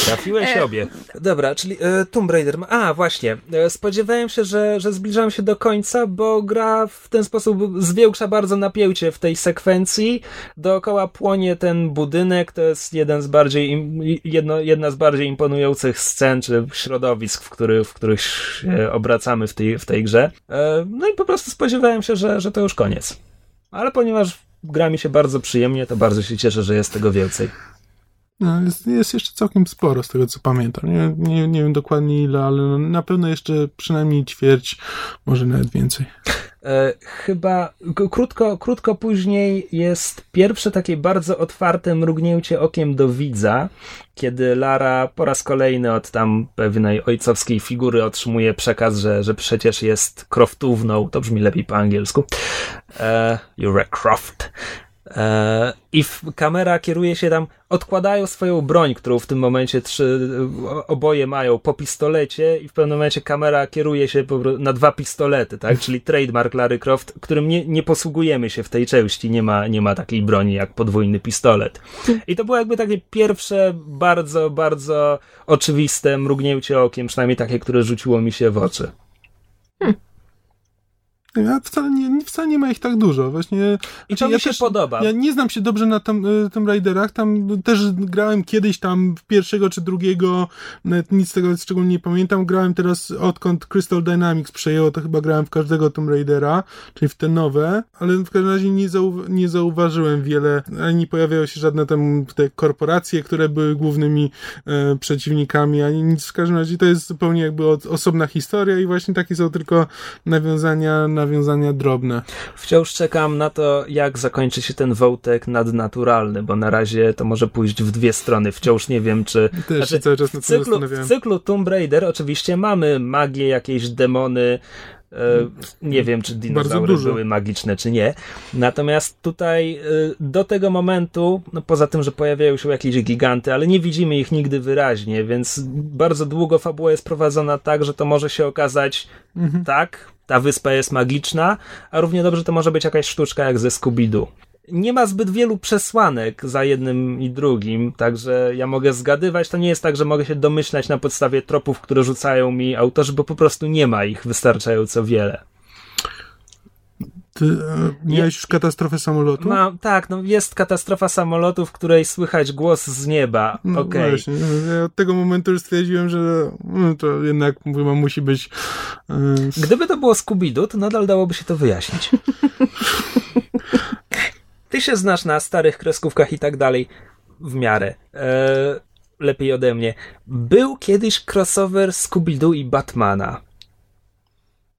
Trafiłeś e, obie. Dobra, czyli e, Tomb Raider. A, właśnie. E, spodziewałem się, że, że zbliżam się do końca, bo gra w ten sposób zwiększa bardzo napięcie w tej sekwencji. Dookoła płonie ten budynek. To jest jeden z bardziej, jedno, jedna z bardziej imponujących scen, czy środowisk, w, który, w których się obracamy w tej, w tej grze. E, no i po prostu spodziewałem się, że, że to już koniec. Ale ponieważ gra mi się bardzo przyjemnie, to bardzo się cieszę, że jest tego więcej. No, jest, jest, jeszcze całkiem sporo z tego, co pamiętam. Nie, nie, nie wiem dokładnie ile, ale na pewno jeszcze przynajmniej ćwierć, może nawet więcej. E, chyba krótko, krótko później jest pierwsze takie bardzo otwarte mrugnięcie okiem do widza, kiedy Lara po raz kolejny od tam pewnej ojcowskiej figury otrzymuje przekaz, że, że przecież jest croftówną, to brzmi lepiej po angielsku. E, you're a croft. E, I kamera kieruje się tam, odkładają swoją broń, którą w tym momencie trzy, oboje mają po pistolecie, i w pewnym momencie kamera kieruje się na dwa pistolety, tak? [LAUGHS] Czyli trademark Larry Croft, którym nie, nie posługujemy się w tej części, nie ma, nie ma takiej broni jak podwójny pistolet. I to było jakby takie pierwsze, bardzo, bardzo oczywiste mrugnięcie okiem, przynajmniej takie, które rzuciło mi się w oczy. Hmm. Ja wcale nie, wcale nie ma ich tak dużo. Właśnie, I to znaczy, mi ja się też, podoba. Ja nie znam się dobrze na tym, y, tym Raiderach. Tam też grałem kiedyś tam w pierwszego czy drugiego, nawet nic z tego szczególnie nie pamiętam. Grałem teraz odkąd Crystal Dynamics przejęło, to chyba grałem w każdego Tomb Raidera, czyli w te nowe, ale w każdym razie nie, zau nie zauważyłem wiele, ani pojawiały się żadne tam te korporacje, które były głównymi e, przeciwnikami, ani nic. W każdym razie to jest zupełnie jakby od, osobna historia i właśnie takie są tylko nawiązania na nawiązania drobne. Wciąż czekam na to, jak zakończy się ten wątek nadnaturalny, bo na razie to może pójść w dwie strony. Wciąż nie wiem, czy... Też znaczy, cały czas na w, cyklu, w cyklu Tomb Raider oczywiście mamy magię, jakieś demony, e, nie wiem, czy dinozaury były magiczne, czy nie. Natomiast tutaj e, do tego momentu, no poza tym, że pojawiają się jakieś giganty, ale nie widzimy ich nigdy wyraźnie, więc bardzo długo fabuła jest prowadzona tak, że to może się okazać mhm. tak, ta wyspa jest magiczna, a równie dobrze to może być jakaś sztuczka jak ze Scooby-Doo. Nie ma zbyt wielu przesłanek za jednym i drugim, także ja mogę zgadywać. To nie jest tak, że mogę się domyślać na podstawie tropów, które rzucają mi autorzy, bo po prostu nie ma ich wystarczająco wiele. Ty e, miałeś już katastrofę samolotu? Ma, tak, no jest katastrofa samolotu, w której słychać głos z nieba. No Okej. właśnie. Ja od tego momentu już stwierdziłem, że no, to jednak chyba musi być. s- Gdyby to było Scooby-Doo, to nadal dałoby się to wyjaśnić. [LAUGHS] Ty się znasz na starych kreskówkach i tak dalej w miarę. E, lepiej ode mnie. Był kiedyś crossover Scooby-Doo i Batmana.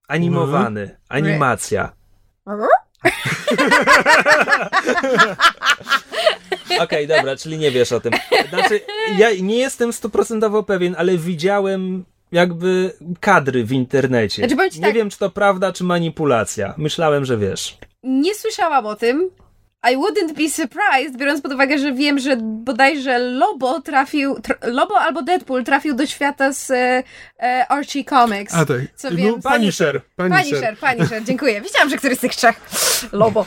Animowany. Animacja. Okej, dobra, czyli nie wiesz o tym. Znaczy, ja nie jestem stuprocentowo pewien, ale widziałem jakby kadry w internecie. Znaczy, nie tak- wiem, czy to prawda, czy manipulacja. Myślałem, że wiesz. Nie słyszałam o tym. I wouldn't be surprised, biorąc pod uwagę, że wiem, że bodajże Lobo trafił, tr- Lobo albo Deadpool trafił do świata z e, e, Archie Comics. A tak. Co No, wiem, Punisher. Punisher. Punisher, Punisher, dziękuję. Wiedziałam, że któryś z tych trzech. Lobo.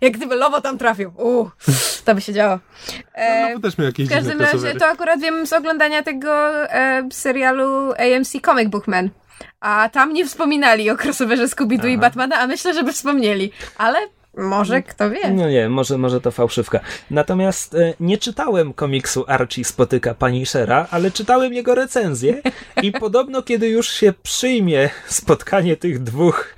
Jak gdyby Lobo tam trafił. Uu, to by się działo. E, No, bo też miał jakieś w każdym razie to akurat wiem z oglądania tego e, serialu AMC Comic Book Man. A tam nie wspominali o crossoverze Scooby-Doo i. Batmana, a myślę, że by wspomnieli. Ale może, kto wie. No nie, może, może to fałszywka. Natomiast e, nie czytałem komiksu Archie spotyka Punishera, ale czytałem jego recenzję [LAUGHS] i podobno kiedy już się przyjmie spotkanie tych dwóch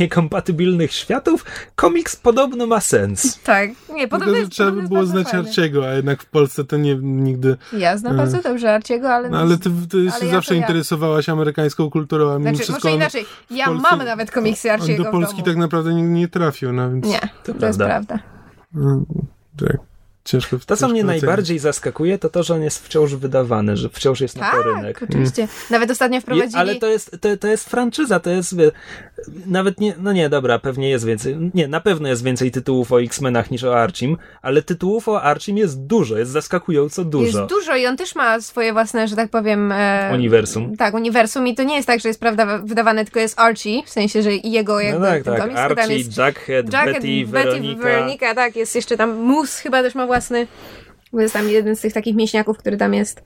niekompatybilnych światów, komiks podobno ma sens. Tak, nie, Tylko, podobno jest, trzeba podobno by było znać fajny. Arciego, a jednak w Polsce to nie nigdy. Ja znam bardzo dobrze Arciego, ale... No, ale ty, ty się Ale ja zawsze ja. interesowałaś amerykańską kulturą, a mimo Znaczy, wszystko może inaczej, ja Polsce- mam nawet komiksy Arciego do Polski w domu. tak naprawdę nigdy nie trafił. No, więc, Nie, To to, jest prawda. prawda. No, tak. Ciężko To, co mnie ocenić. najbardziej zaskakuje, to to, że on jest wciąż wydawany, że wciąż jest na to rynek. Tak, oczywiście. Nawet ostatnio Je, wprowadzili... ale to jest, to, to jest franczyza, to jest nawet nie, no nie, dobra, pewnie jest więcej, nie, na pewno jest więcej tytułów o X-Menach niż o Archim, ale tytułów o Archim jest dużo, jest zaskakująco dużo. Jest dużo i on też ma swoje własne, że tak powiem... E, Uniwersum. Tak, uniwersum i to nie jest tak, że jest prawda wydawane, tylko jest Archie, w sensie, że i jego No jakby tak, ten tak, tam Archie, jest Jackhead, Jacket, Betty, Weronika. Weronika, tak, jest jeszcze tam Moose chyba też ma własny, bo jest tam jeden z tych takich mięśniaków, który tam jest.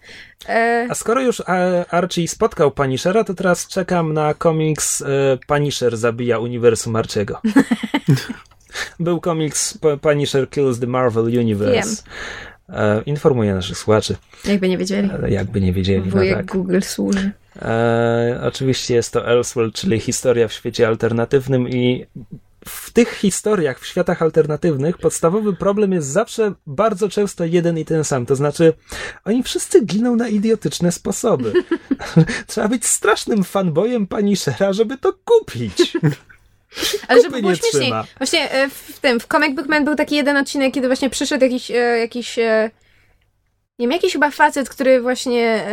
E, A skoro już e, Archie spotkał Punishera, to teraz czekam na komiks e, Punisher zabija uniwersum Archiego. [LAUGHS] Był komiks Punisher Kills the Marvel Universe. E, informuję naszych słuchaczy, jakby nie wiedzieli. jakby nie wiedzieli. No Wujek tak. Google służy. E, oczywiście jest to Elseworld, czyli historia w świecie alternatywnym i w tych historiach, w światach alternatywnych, podstawowy problem jest zawsze bardzo często jeden i ten sam. To znaczy, oni wszyscy giną na idiotyczne sposoby. [LAUGHS] Trzeba być strasznym fanboyem Punishera, żeby to kupić. Ale żeby było nie śmieszniej. trzyma. Właśnie e, w tym, w Comic Book Man był taki jeden odcinek, kiedy właśnie przyszedł jakiś, e, jakiś e, nie wiem, jakiś chyba facet, który właśnie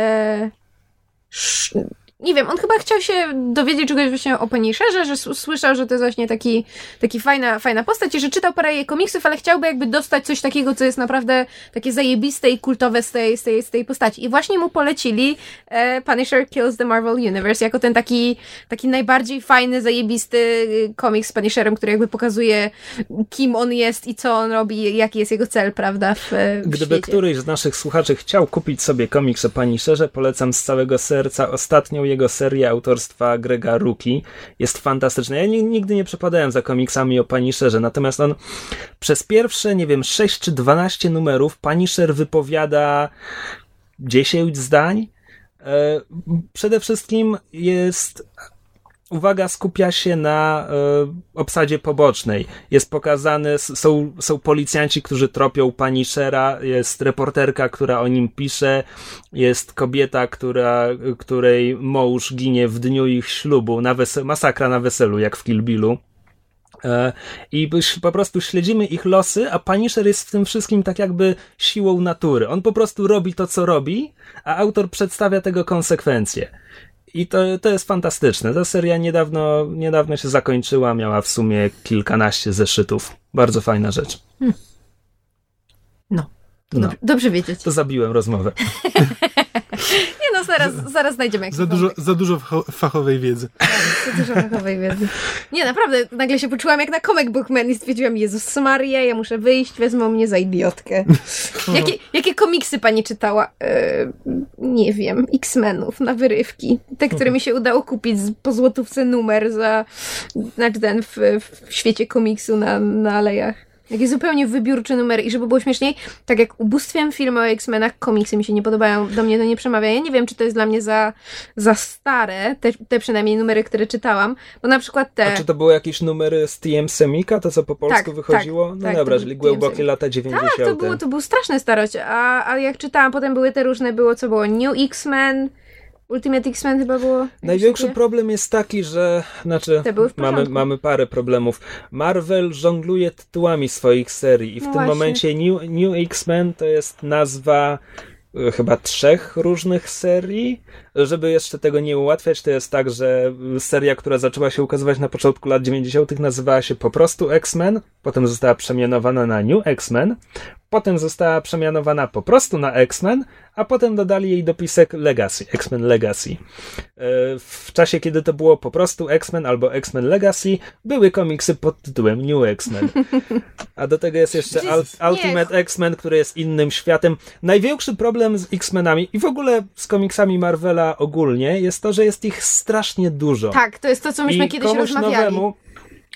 nie wiem, on chyba chciał się dowiedzieć czegoś właśnie o Punisherze, że s- słyszał, że to jest właśnie taki, taki fajna, fajna postać i że czytał parę jej komiksów, ale chciałby jakby dostać coś takiego, co jest naprawdę takie zajebiste i kultowe z tej, z tej, z tej postaci. I właśnie mu polecili e, Punisher Kills the Marvel Universe jako ten taki, taki najbardziej fajny, zajebisty y, komiks z Punisherem, który jakby pokazuje kim on jest i co on robi, jaki jest jego cel, prawda, w, w Gdyby świecie. któryś z naszych słuchaczy chciał kupić sobie komiks o Punisherze, polecam z całego serca ostatnią jego autorstwa Grega Ruki. Jest fantastyczna. Ja ni- nigdy nie przepadałem za komiksami o Punisherze, natomiast on przez pierwsze, nie wiem, 6 czy 12 numerów Punisher wypowiada 10 zdań. E, Przede wszystkim jest uwaga skupia się na e, obsadzie pobocznej. Jest pokazane, są, są policjanci, którzy tropią Punishera, jest reporterka, która o nim pisze, jest kobieta, która, której mąż ginie w dniu ich ślubu, na wesel, masakra na weselu, jak w Kill Billu. E, I po prostu śledzimy ich losy, a Punisher jest w tym wszystkim tak jakby siłą natury. On po prostu robi to, co robi, a autor przedstawia tego konsekwencje. I to, to jest fantastyczne. Ta seria niedawno, niedawno się zakończyła, miała w sumie kilkanaście zeszytów. Bardzo fajna rzecz. No. No, Dobrze, dobrze wiedzieć. to zabiłem rozmowę. [LAUGHS] [LAUGHS] Nie no, zaraz, zaraz znajdziemy Za dużo, za dużo fachowej wiedzy. Za dużo fachowej wiedzy. Nie, naprawdę, nagle się poczułam jak na comic book man i stwierdziłam, Jezus Maria, ja muszę wyjść, wezmą mnie za idiotkę. [LAUGHS] Jakie, jakie komiksy pani czytała? E, nie wiem, X-Menów na wyrywki. Te, które mi się udało kupić po złotówce numer za, znaczy ten w, w świecie komiksu na, na alejach. Jakiś zupełnie wybiórczy numer i żeby było śmieszniej, tak jak ubóstwiam filmy o X-Menach, komiksy mi się nie podobają, do mnie to nie przemawia. Ja nie wiem, czy to jest dla mnie za, za stare, te, te przynajmniej numery, które czytałam, bo na przykład te... A czy to były jakieś numery z TM Semika, to co po polsku tak, wychodziło? Tak, no tak, dobra, czyli głębokie lata 90. Tak, to, było, to był straszny starość, a, a jak czytałam, potem były te różne, było co było, New X-Men, Ultimate X-Men chyba było. Największy problem jest taki, że znaczy mamy, mamy parę problemów. Marvel żongluje tytułami swoich serii i w no tym właśnie. momencie New, New X-Men to jest nazwa e, chyba trzech różnych serii. Żeby jeszcze tego nie ułatwiać, to jest tak, że seria, która zaczęła się ukazywać na początku lat 90., nazywała się po prostu X-Men, potem została przemianowana na New X-Men, potem została przemianowana po prostu na X-Men, a potem dodali jej dopisek Legacy, X-Men Legacy. E, w czasie, kiedy to było po prostu X-Men albo X-Men Legacy, były komiksy pod tytułem New X-Men. [LAUGHS] A do tego jest jeszcze Ultimate X-Men, który jest innym światem. Największy problem z X-Menami i w ogóle z komiksami Marvela ogólnie jest to, że jest ich strasznie dużo. Tak, to jest to, co myśmy I kiedyś rozmawiali. Nowemu,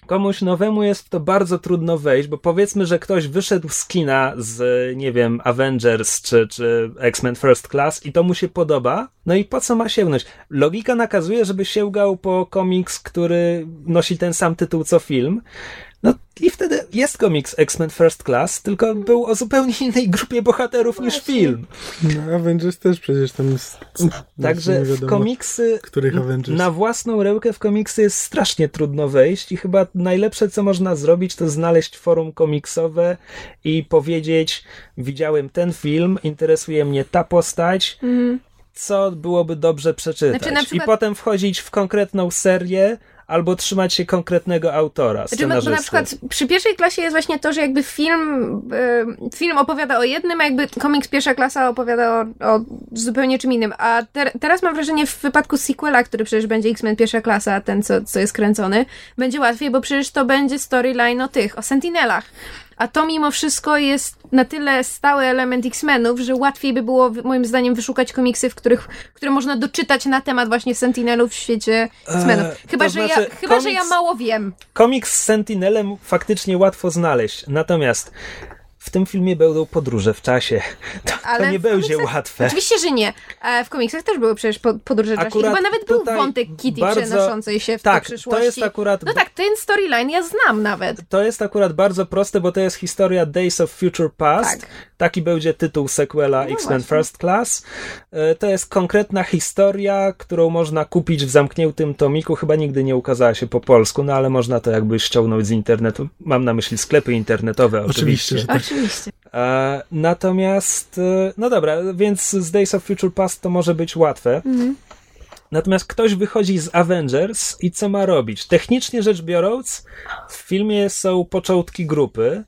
komuś nowemu jest w to bardzo trudno wejść, bo powiedzmy, że ktoś wyszedł z kina z, nie wiem, Avengers czy, czy X-Men First Class i to mu się podoba, no i po co ma sięgnąć? Logika nakazuje, żeby sięgał po komiks, który nosi ten sam tytuł co film, no i wtedy jest komiks X-Men First Class, tylko był o zupełnie [LAUGHS] innej grupie bohaterów Właśnie. niż film. No Avengers też przecież tam jest... Także w komiksy, których Avengers. na własną rękę w komiksy jest strasznie trudno wejść i chyba najlepsze co można zrobić to znaleźć forum komiksowe i powiedzieć widziałem ten film, interesuje mnie ta postać, mm. co byłoby dobrze przeczytać. Znaczy, przykład... I potem wchodzić w konkretną serię, albo trzymać się konkretnego autora, znaczy, bo, na przykład przy pierwszej klasie jest właśnie to, że jakby film, y, film opowiada o jednym, a jakby komiks pierwsza klasa opowiada o, o zupełnie czym innym. A te, teraz mam wrażenie w wypadku sequela, który przecież będzie X-Men pierwsza klasa, ten co, co jest kręcony, będzie łatwiej, bo przecież to będzie storyline o tych, o Sentinelach. A to mimo wszystko jest na tyle stały element X-Menów, że łatwiej by było moim zdaniem wyszukać komiksy, w których, które można doczytać na temat właśnie Sentinelów w świecie X-Menów. Eee, chyba, to że, znaczy, ja, chyba komiks, że ja mało wiem. Komiks z Sentinelem faktycznie łatwo znaleźć. Natomiast w tym filmie będą podróże w czasie. [LAUGHS] To, Ale to nie będzie łatwe. Oczywiście, że nie. E, w komiksach też były przecież podróże w czasie. Chyba nawet był wątek Kitty bardzo... przenoszącej się w tak, przyszłości. To jest akurat... No tak, ten storyline ja znam nawet. To jest akurat bardzo proste, bo to jest historia Days of Future Past. Tak. Taki będzie tytuł sequela no X-Men First Class. E, to jest konkretna historia, którą można kupić w zamkniętym tomiku. Chyba nigdy nie ukazała się po polsku, no ale można to jakby ściągnąć z internetu. Mam na myśli sklepy internetowe oczywiście. Oczywiście. Tak. Oczywiście. E, natomiast, e, no dobra, więc z Days of Future Past to może być łatwe. Mhm. Natomiast ktoś wychodzi z Avengers i co ma robić? Technicznie rzecz biorąc, w filmie są początki grupy,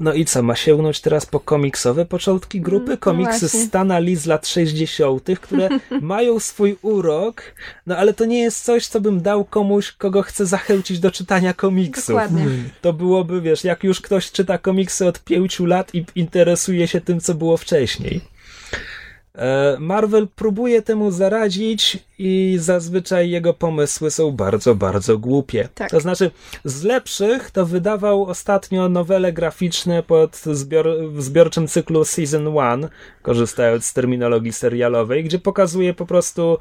no i co, ma sięgnąć teraz po komiksowe początki grupy? Mm, no Komiksy no Stana Lee z lat 60., które [LAUGHS] mają swój urok, no ale to nie jest coś, co bym dał komuś, kogo chcę zachęcić do czytania komiksów. Dokładnie. Mm. To byłoby, wiesz, jak już ktoś czyta komiksy od pięciu lat i interesuje się tym, co było wcześniej. E, Marvel próbuje temu zaradzić i zazwyczaj jego pomysły są bardzo, bardzo głupie. Tak. To znaczy, z lepszych to wydawał ostatnio nowele graficzne pod zbior, w zbiorczym cyklu Season 1, korzystając z terminologii serialowej, gdzie pokazuje po prostu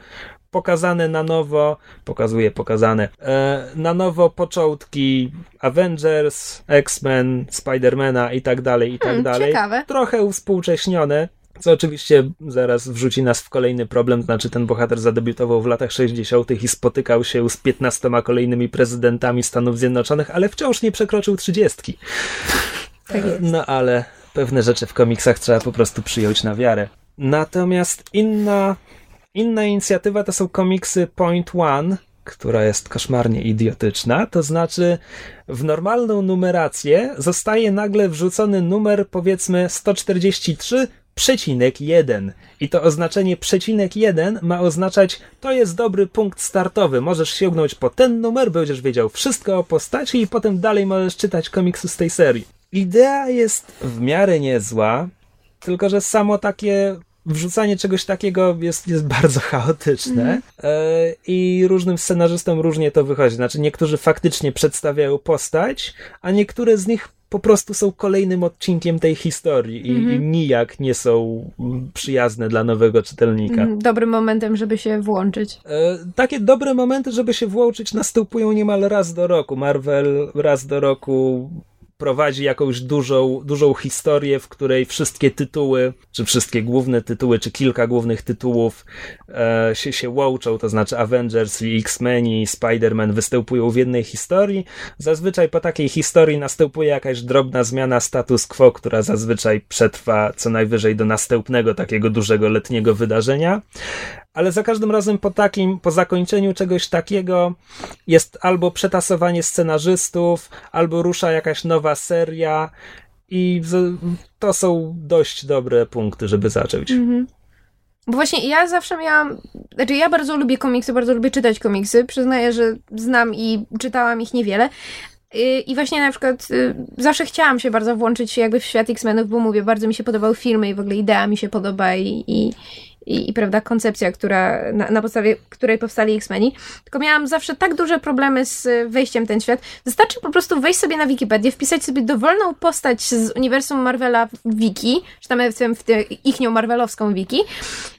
pokazane na nowo, pokazuje pokazane e, na nowo początki Avengers, X-Men, Spidermana i tak dalej, i tak hmm, dalej. Ciekawe. Trochę uspółcześnione, co oczywiście zaraz wrzuci nas w kolejny problem, znaczy ten bohater zadebiutował w latach 60. i spotykał się z 15 kolejnymi prezydentami Stanów Zjednoczonych, ale wciąż nie przekroczył 30. Tak no ale pewne rzeczy w komiksach trzeba po prostu przyjąć na wiarę. Natomiast inna, inna inicjatywa to są komiksy Point One, która jest koszmarnie idiotyczna, to znaczy w normalną numerację zostaje nagle wrzucony numer powiedzmy 143 przecinek jeden. I to oznaczenie przecinek jeden ma oznaczać, to jest dobry punkt startowy. Możesz sięgnąć po ten numer, będziesz wiedział wszystko o postaci i potem dalej możesz czytać komiksy z tej serii. Idea jest w miarę niezła, tylko że samo takie wrzucanie czegoś takiego jest, jest bardzo chaotyczne mm. i różnym scenarzystom różnie to wychodzi. Znaczy, niektórzy faktycznie przedstawiają postać, a niektóre z nich po prostu są kolejnym odcinkiem tej historii i, mm -hmm. i nijak nie są przyjazne dla nowego czytelnika. Mm, dobrym momentem, żeby się włączyć. E, takie dobre momenty, żeby się włączyć, następują niemal raz do roku. Marvel raz do roku prowadzi jakąś dużą, dużą historię, w której wszystkie tytuły, czy wszystkie główne tytuły, czy kilka głównych tytułów e, się, się łączą, to znaczy Avengers i X-Men i Spider-Man występują w jednej historii. Zazwyczaj po takiej historii następuje jakaś drobna zmiana status quo, która zazwyczaj przetrwa co najwyżej do następnego takiego dużego letniego wydarzenia ale za każdym razem po takim, po zakończeniu czegoś takiego jest albo przetasowanie scenarzystów, albo rusza jakaś nowa seria i to są dość dobre punkty, żeby zacząć. Mhm. Bo właśnie ja zawsze miałam, znaczy ja bardzo lubię komiksy, bardzo lubię czytać komiksy. Przyznaję, że znam i czytałam ich niewiele, i właśnie na przykład y, zawsze chciałam się bardzo włączyć jakby w świat X-Menów, bo mówię, bardzo mi się podobały filmy i w ogóle idea mi się podoba i, i, i, i prawda, koncepcja, która, na, na podstawie której powstali X-Meni. Tylko miałam zawsze tak duże problemy z wejściem w ten świat. Wystarczy po prostu wejść sobie na Wikipedię, wpisać sobie dowolną postać z uniwersum Marvela w wiki, czy tam w, w ichnią marvelowską wiki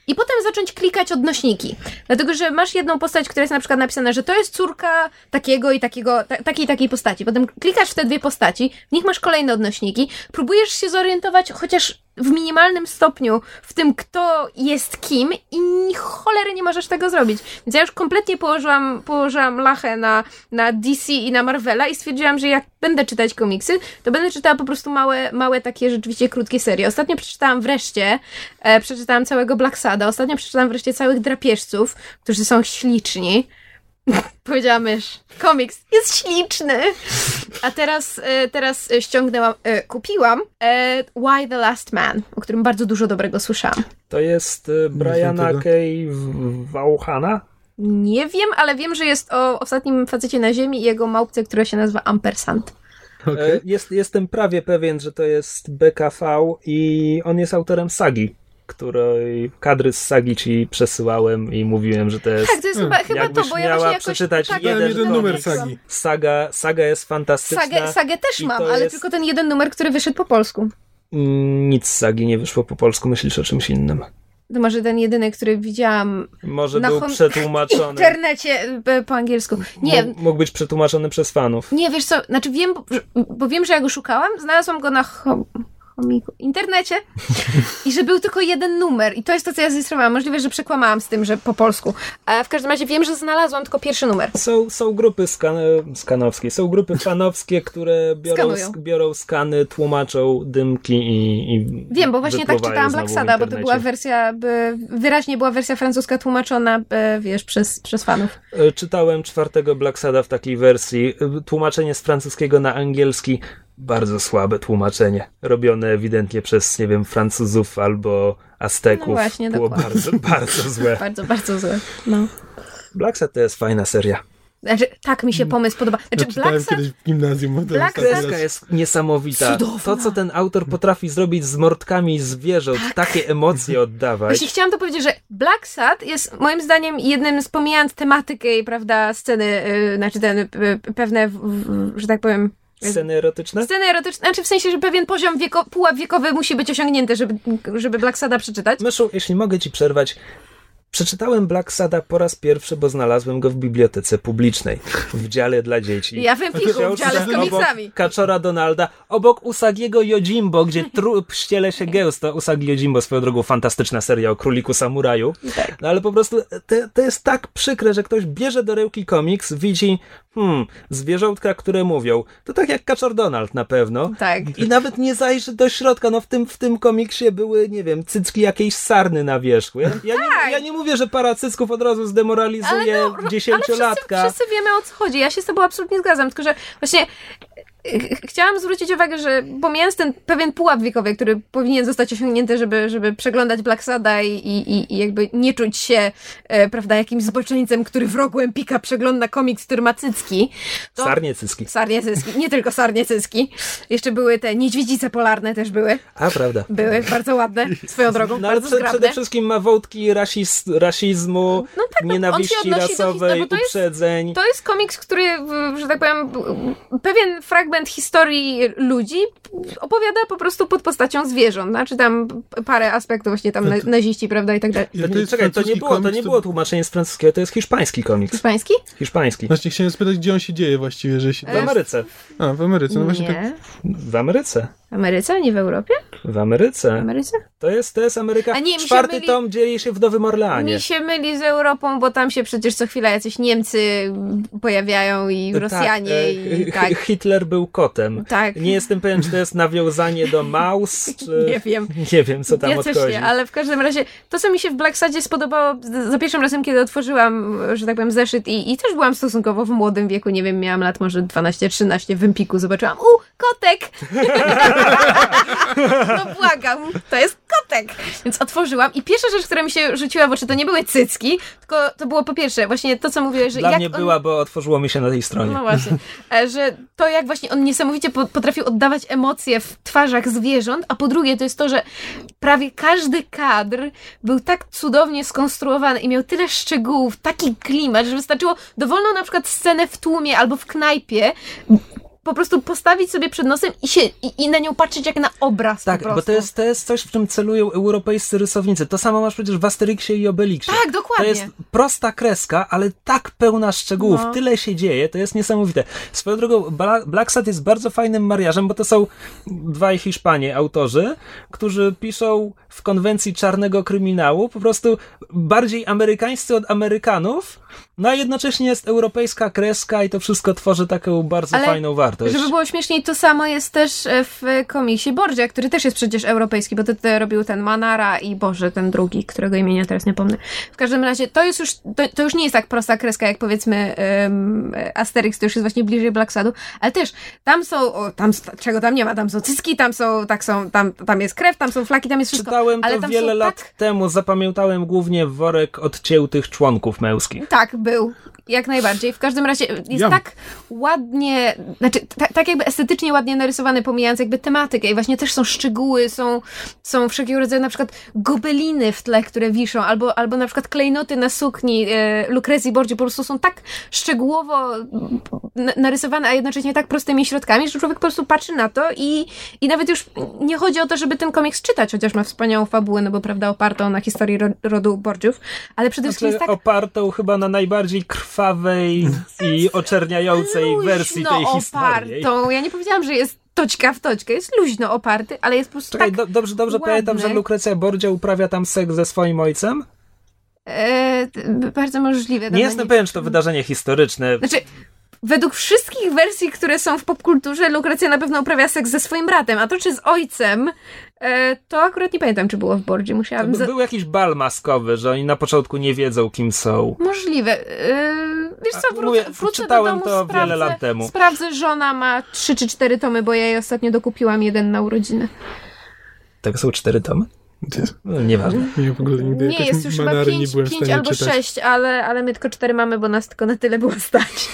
i potem zacząć klikać odnośniki. Dlatego, że masz jedną postać, która jest na przykład napisana, że to jest córka takiego i takiego, ta, takiej takiej postaci. Potem klikasz w te dwie postaci, w nich masz kolejne odnośniki, próbujesz się zorientować chociaż w minimalnym stopniu w tym, kto jest kim i cholery nie możesz tego zrobić. Więc ja już kompletnie położyłam, położyłam lachę na, na DC i na Marvela i stwierdziłam, że jak będę czytać komiksy, to będę czytała po prostu małe, małe takie rzeczywiście krótkie serie. Ostatnio przeczytałam wreszcie, e, przeczytałam całego Black Sada, ostatnio przeczytałam wreszcie całych drapieżców, którzy są śliczni. [LAUGHS] Powiedziałam mysz. Komiks jest śliczny. A teraz, e, teraz ściągnęłam, e, kupiłam e, Why the Last Man, o którym bardzo dużo dobrego słyszałam. To jest Briana K. Wauchana? Nie wiem, ale wiem, że jest o ostatnim facecie na ziemi i jego małpce, która się nazywa Ampersand. Okay. Jest, jestem prawie pewien, że to jest BKV i on jest autorem sagi której kadry z sagi ci przesyłałem i mówiłem, że to jest. Tak, to jest chyba, chyba to, bo ja właśnie jakoś, przeczytać tak, jeden, jeden numer sagi. Saga, saga jest fantastyczna. Sagę, sagę też mam, ale jest... tylko ten jeden numer, który wyszedł po polsku. Nic z sagi nie wyszło po polsku, myślisz o czymś innym. To może ten jedyny, który widziałam. Może był przetłumaczony. [LAUGHS] W internecie e, po angielsku. Nie. Mógł, mógł być przetłumaczony przez fanów. Nie, wiesz co, znaczy wiem, bo wiem, że ja go szukałam, znalazłam go na chomiku, internecie [LAUGHS] i że był tylko jeden numer. I to jest to, co ja zilustrowałam. Możliwe, że przekłamałam z tym, że po polsku. A w każdym razie wiem, że znalazłam tylko pierwszy numer. Są, są grupy skan skanowskie, są grupy fanowskie, które biorą, sk biorą skany, tłumaczą dymki i, i Wiem, bo właśnie tak czytałam Black Sada, bo to była wersja, by, wyraźnie była wersja francuska tłumaczona, wiesz, przez, przez fanów. E, czytałem czwartego Black Sada w takiej wersji. E, tłumaczenie z francuskiego na angielski bardzo słabe tłumaczenie, robione ewidentnie przez, nie wiem, Francuzów albo Azteków. No właśnie, Było bardzo, bardzo złe. [LAUGHS] bardzo, bardzo złe. No. Black Sad to jest fajna seria. Znaczy, tak mi się pomysł podoba. Znaczy, ja Black Sad... kiedyś w gimnazjum. Black Kreska jest niesamowita. Cudowna. To, co ten autor potrafi zrobić z mordkami zwierząt, tak. takie emocje oddawać. Właśnie chciałam to powiedzieć, że Black Sad jest moim zdaniem jednym z, pomijając tematykę i, prawda, sceny, yy, znaczy ten, yy, pewne, w, że tak powiem, Sceny erotyczne? Sceny erotyczne, znaczy w sensie, że pewien poziom wieko, pułap wiekowy musi być osiągnięty, żeby, żeby Black Sada przeczytać. Myszu, jeśli mogę ci przerwać, Przeczytałem Black Sada po raz pierwszy, bo znalazłem go w bibliotece publicznej, w dziale dla dzieci. Ja w Empiku, w dziale z komiksami. Kaczora Donalda, obok Usagiego Yojimbo, gdzie trup [LAUGHS] ściele się gęsto. Usagi Yojimbo, swoją drogą, fantastyczna seria o króliku samuraju. Tak. No ale po prostu to, to jest tak przykre, że ktoś bierze do ręki komiks, widzi hmm, zwierzątka, które mówią. To tak jak Kaczor Donald na pewno. Tak. I nawet nie zajrzy do środka. No w tym, w tym komiksie były, nie wiem, cycki jakiejś sarny na wierzchu. Ja, ja, tak. nie, ja nie mówię, że para cycków od razu zdemoralizuje no, dziesięciolatka. Ale wszyscy, wszyscy wiemy o co chodzi. Ja się z tobą absolutnie zgadzam, tylko że właśnie chciałam zwrócić uwagę, że pomijając ten pewien pułap wiekowy, który powinien zostać osiągnięty, żeby, żeby przeglądać Black Sada i, i, i jakby nie czuć się, e, prawda, jakimś zboczeńcem, który w rogu Empika przegląda komiks, który ma cycki. To... Sarnie cycki. Sarnie cycki. Nie tylko sarnie cycki. Jeszcze były te niedźwiedzice polarne też były. A, prawda. Były, bardzo ładne, swoją drogą, no, bardzo ale przede wszystkim ma wątki rasiz, rasizmu, no tak, no, nienawiści rasowej, do, uprzedzeń. Jest, to jest komiks, który, że tak powiem, pewien fragment historii ludzi opowiada po prostu pod postacią zwierząt. Znaczy tam parę aspektów właśnie tam naziści, prawda, i tak dalej. To, nie, czekaj, to nie było, to nie było tłumaczenie z francuskiego, to jest hiszpański komiks. Hiszpański? Hiszpański. Właśnie chciałem spytać, gdzie on się dzieje właściwie, że się... W Ameryce. A, w Ameryce, no właśnie nie. tak... W Ameryce. W Ameryce, nie w Europie? W Ameryce. W Ameryce? To jest, to jest Ameryka. A nie, Czwarty myli... tom dzieje się w Nowym Orleanie. Mi się myli z Europą, bo tam się przecież co chwila jacyś Niemcy pojawiają i tak, Rosjanie e, i tak. Hitler był kotem. Tak. Nie jestem pewien, czy to jest nawiązanie do Maus, [LAUGHS] czy... Nie wiem. [LAUGHS] Nie wiem, co tam ja odchodzi. Też nie, ale w każdym razie to, co mi się w Black Sadzie spodobało za pierwszym razem, kiedy otworzyłam, że tak powiem, zeszyt i, i też byłam stosunkowo w młodym wieku, nie wiem, miałam lat może 12-13, w Empiku zobaczyłam, u, kotek! [LAUGHS] no błagam, to jest kotek! Więc otworzyłam i pierwsza rzecz, która mi się rzuciła w oczy, to nie były cycki, tylko to było po pierwsze właśnie to, co mówiłeś, że Dla jak mnie on... była, bo otworzyło mi się na tej stronie. No właśnie. E, że to, jak właśnie on niesamowicie potrafił oddawać emocje w twarzach zwierząt, a po drugie to jest to, że prawie każdy kadr był tak cudownie skonstruowany i miał tyle szczegółów, taki klimat, że wystarczyło dowolną na przykład scenę w tłumie albo w knajpie po prostu postawić sobie przed nosem i, się, i, i na nią patrzeć jak na obraz. Tak, bo to jest, to jest coś, w czym celują europejscy rysownicy. To samo masz przecież w Asterixie i Obelixie. Tak, dokładnie. To jest prosta kreska, ale tak pełna szczegółów, no. tyle się dzieje, to jest niesamowite. Swoją drogą, Black Sat jest bardzo fajnym mariażem, bo to są dwaj Hiszpanie, autorzy, którzy piszą w konwencji czarnego kryminału, po prostu bardziej amerykańscy od Amerykanów, no a jednocześnie jest europejska kreska i to wszystko tworzy taką bardzo Ale fajną wartość. Żeby było śmieszniej, to samo jest też e, w komiksie Borgia, który też jest przecież europejski, bo to, to robił ten Manara i Boże, ten drugi, którego imienia teraz nie pomnę. W każdym razie to jest już, to, to już nie jest tak prosta kreska, jak powiedzmy um, Asterix, to już jest właśnie bliżej Black Sadu, ale też tam są, o, tam, czego tam nie ma, tam są cycki, tam są, tak są, tam, tam jest krew, tam są flaki, tam jest wszystko. Czytałem ale to wiele lat tak... temu, zapamiętałem głównie worek odciętych członków męskich. Tak, był. Jak najbardziej. W każdym razie jest tak ładnie, znaczy tak jakby estetycznie ładnie narysowany, pomijając jakby tematykę i właśnie też są szczegóły, są, są wszelkiego rodzaju na przykład gobeliny w tle, które wiszą, albo, albo na przykład klejnoty na sukni e, Lucrezji Borgi po prostu są tak szczegółowo narysowane, a jednocześnie tak prostymi środkami, że człowiek po prostu patrzy na to i, i nawet już nie chodzi o to, żeby ten komiks czytać, chociaż ma wspaniałą fabułę, no bo prawda, opartą na historii rodu Borgiów, ale przede wszystkim znaczy, jest tak... opartą chyba na najbardziej krwawej i [LAUGHS] oczerniającej wersji tej historii. opartą. Ja nie powiedziałam, że jest toczka w toczkę. Jest luźno oparty, ale jest po prostu Czekaj, tak do, Dobrze, dobrze ładny. pamiętam, że Lukrecja Borgia uprawia tam seks ze swoim ojcem? Eee, bardzo możliwe. Nie jestem pewien, czy to wydarzenie historyczne. Znaczy, według wszystkich wersji, które są w popkulturze, Lukrecja na pewno uprawia seks ze swoim bratem, a to czy z ojcem, e, to akurat nie pamiętam, czy było w Bordzie. Musiałabym... Za... Był jakiś bal maskowy, że oni na początku nie wiedzą, kim są. Możliwe. E, wiesz co, wrócę, Mówię, wrócę czytałem do domu, to sprawdzę, wiele lat temu. Sprawdzę, żona ma trzy czy cztery tomy, bo ja jej ostatnio dokupiłam jeden na urodziny. Tak są cztery tomy? No, nieważne. Nie, w ogóle nigdy nie jest już chyba pięć, pięć albo czytać. sześć, ale, ale my tylko cztery mamy, bo nas tylko na tyle było stać.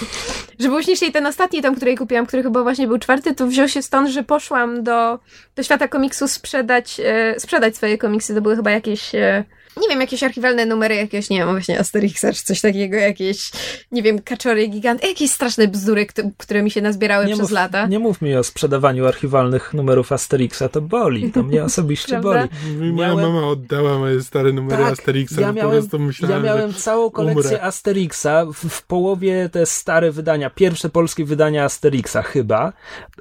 Żeby było śmieszniej, ten ostatni tom, który kupiłam, który chyba właśnie był czwarty, to wziął się stąd, że poszłam do, do świata komiksu sprzedać, e, sprzedać swoje komiksy. To były chyba jakieś e, nie wiem, jakieś archiwalne numery, jakieś, nie wiem, właśnie Asterixa czy coś takiego, jakieś, nie wiem, kaczory gigant, jakieś straszne bzdury, które mi się nazbierały nie przez mów, lata. Nie mów mi o sprzedawaniu archiwalnych numerów Asterixa, to boli, to mnie osobiście [LAUGHS] boli. Moja miałem... mama oddała moje stare numery tak, Asterixa, ja miałem, po prostu myślałem, Ja miałem całą kolekcję umrę. Asterixa, w, w, połowie te stare wydania, pierwsze polskie wydania Asterixa chyba.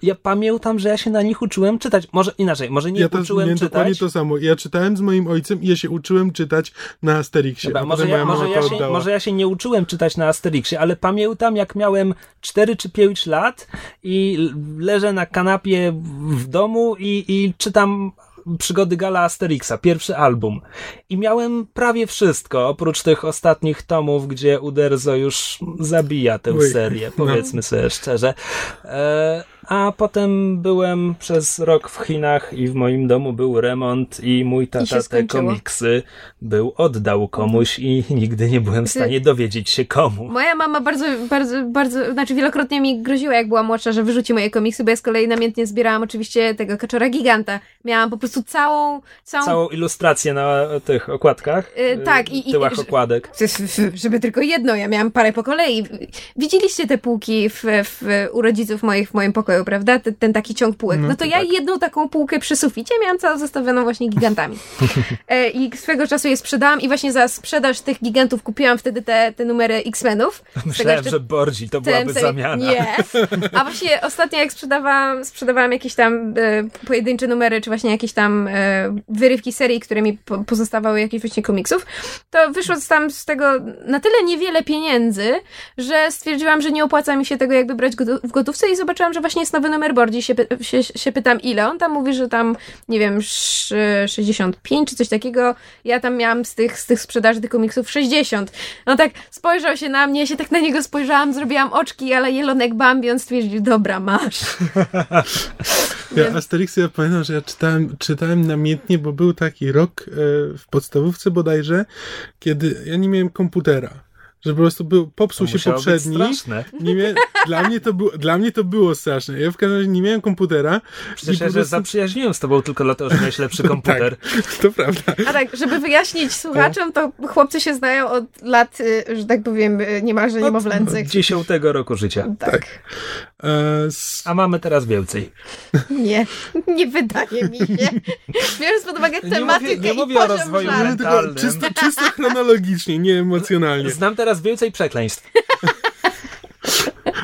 Ja pamiętam, że ja się na nich uczyłem czytać, może inaczej, może nie ja uczyłem czytać. dokładnie to samo, ja czytałem z moim ojcem i ja się uczyłem czytać czytać na Asterixie. Dobra, może, ja, może, ja się, może ja się nie uczyłem czytać na Asterixie, ale pamiętam jak miałem 4 czy 5 lat i leżę na kanapie w domu i, i czytam przygody Gala Asterixa, pierwszy album. I miałem prawie wszystko, oprócz tych ostatnich tomów, gdzie Uderzo już zabija tę serię, no. powiedzmy sobie szczerze. E, A potem byłem przez rok w Chinach i w moim domu był remont i mój tata te skończyło. komiksy był oddał komuś i [LAUGHS] nigdy nie byłem w stanie dowiedzieć się komu. Moja mama bardzo, bardzo, bardzo, znaczy wielokrotnie mi groziła, jak była młodsza, że wyrzuci moje komiksy, bo ja z kolei namiętnie zbierałam oczywiście tego kaczora giganta. Miałam po prostu całą, całą, Całą ilustrację na tych okładkach, Y, tak, i- i- tyłach że- okładek. [LAUGHS] żeby tylko jedno, ja miałam parę po kolei. Widzieliście te półki w, w, u rodziców moich w moim pokoju, prawda? Ten, ten taki ciąg półek. No, No to ja jedną taką półkę przy suficie miałam całą zastawioną właśnie gigantami. [LAUGHS] E, I swego czasu je sprzedałam i właśnie za sprzedaż tych gigantów kupiłam wtedy te, te numery X-Menów. Tego Myślałem, jeszcze że Bordzi to byłaby zamiana. Nie. [LAUGHS] A właśnie ostatnio jak sprzedawałam, sprzedawałam jakieś tam e, pojedyncze numery, czy właśnie jakieś tam e, wyrywki serii, które mi po, pozostawały, jakichś właśnie komiksów, to wyszło tam z tego na tyle niewiele pieniędzy, że stwierdziłam, że nie opłaca mi się tego jakby brać w gotówce i zobaczyłam, że właśnie jest nowy numer Bordzi. Się, się, się pytam ile. On tam mówi, że tam, nie wiem, sz- 65 czy coś takiego. Ja tam miałam z tych, z tych sprzedaży tych komiksów 60. No tak spojrzał się na mnie, ja się tak na niego spojrzałam, zrobiłam oczki, ale jelonek Bambi, on stwierdził, dobra, masz. Ja Asterixy ja pamiętam, że ja czytałem, czytałem namiętnie, bo był taki rok e, w podstawówce bodajże, kiedy ja nie miałem komputera. Że po prostu był, popsuł To się poprzedni. straszne. Nie mia... dla, mnie to było, dla mnie to było straszne. Ja w każdym razie nie miałem komputera. Przecież i po ja się prostu- zaprzyjaźniłem z tobą tylko dlatego, że miałeś lepszy [LAUGHS] komputer. To prawda. A tak, żeby wyjaśnić słuchaczom, to chłopcy się znają od lat, y, że tak powiem, y, niemalże niemowlęcych. Dziesiątego roku życia. Tak. E, s... A mamy teraz więcej. Nie, nie wydaje mi się. Biorąc pod uwagę Nie tematykę mówię- nie i mówię o poziom rozwoju mentalnym. czysto, czysto chronologicznie, nie emocjonalnie. Znam teraz więcej przekleństw.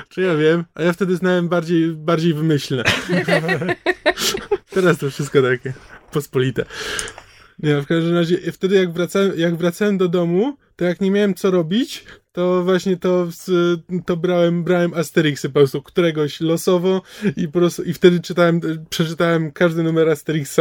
Czy ja wiem? A ja wtedy znałem bardziej, bardziej wymyślne. Teraz to wszystko takie pospolite. Nie, w każdym razie wtedy jak wracałem, jak wracałem do domu, to jak nie miałem co robić, to właśnie to, to brałem, brałem Asterixy po prostu, któregoś losowo i po prostu, i wtedy czytałem, przeczytałem każdy numer Asterixa,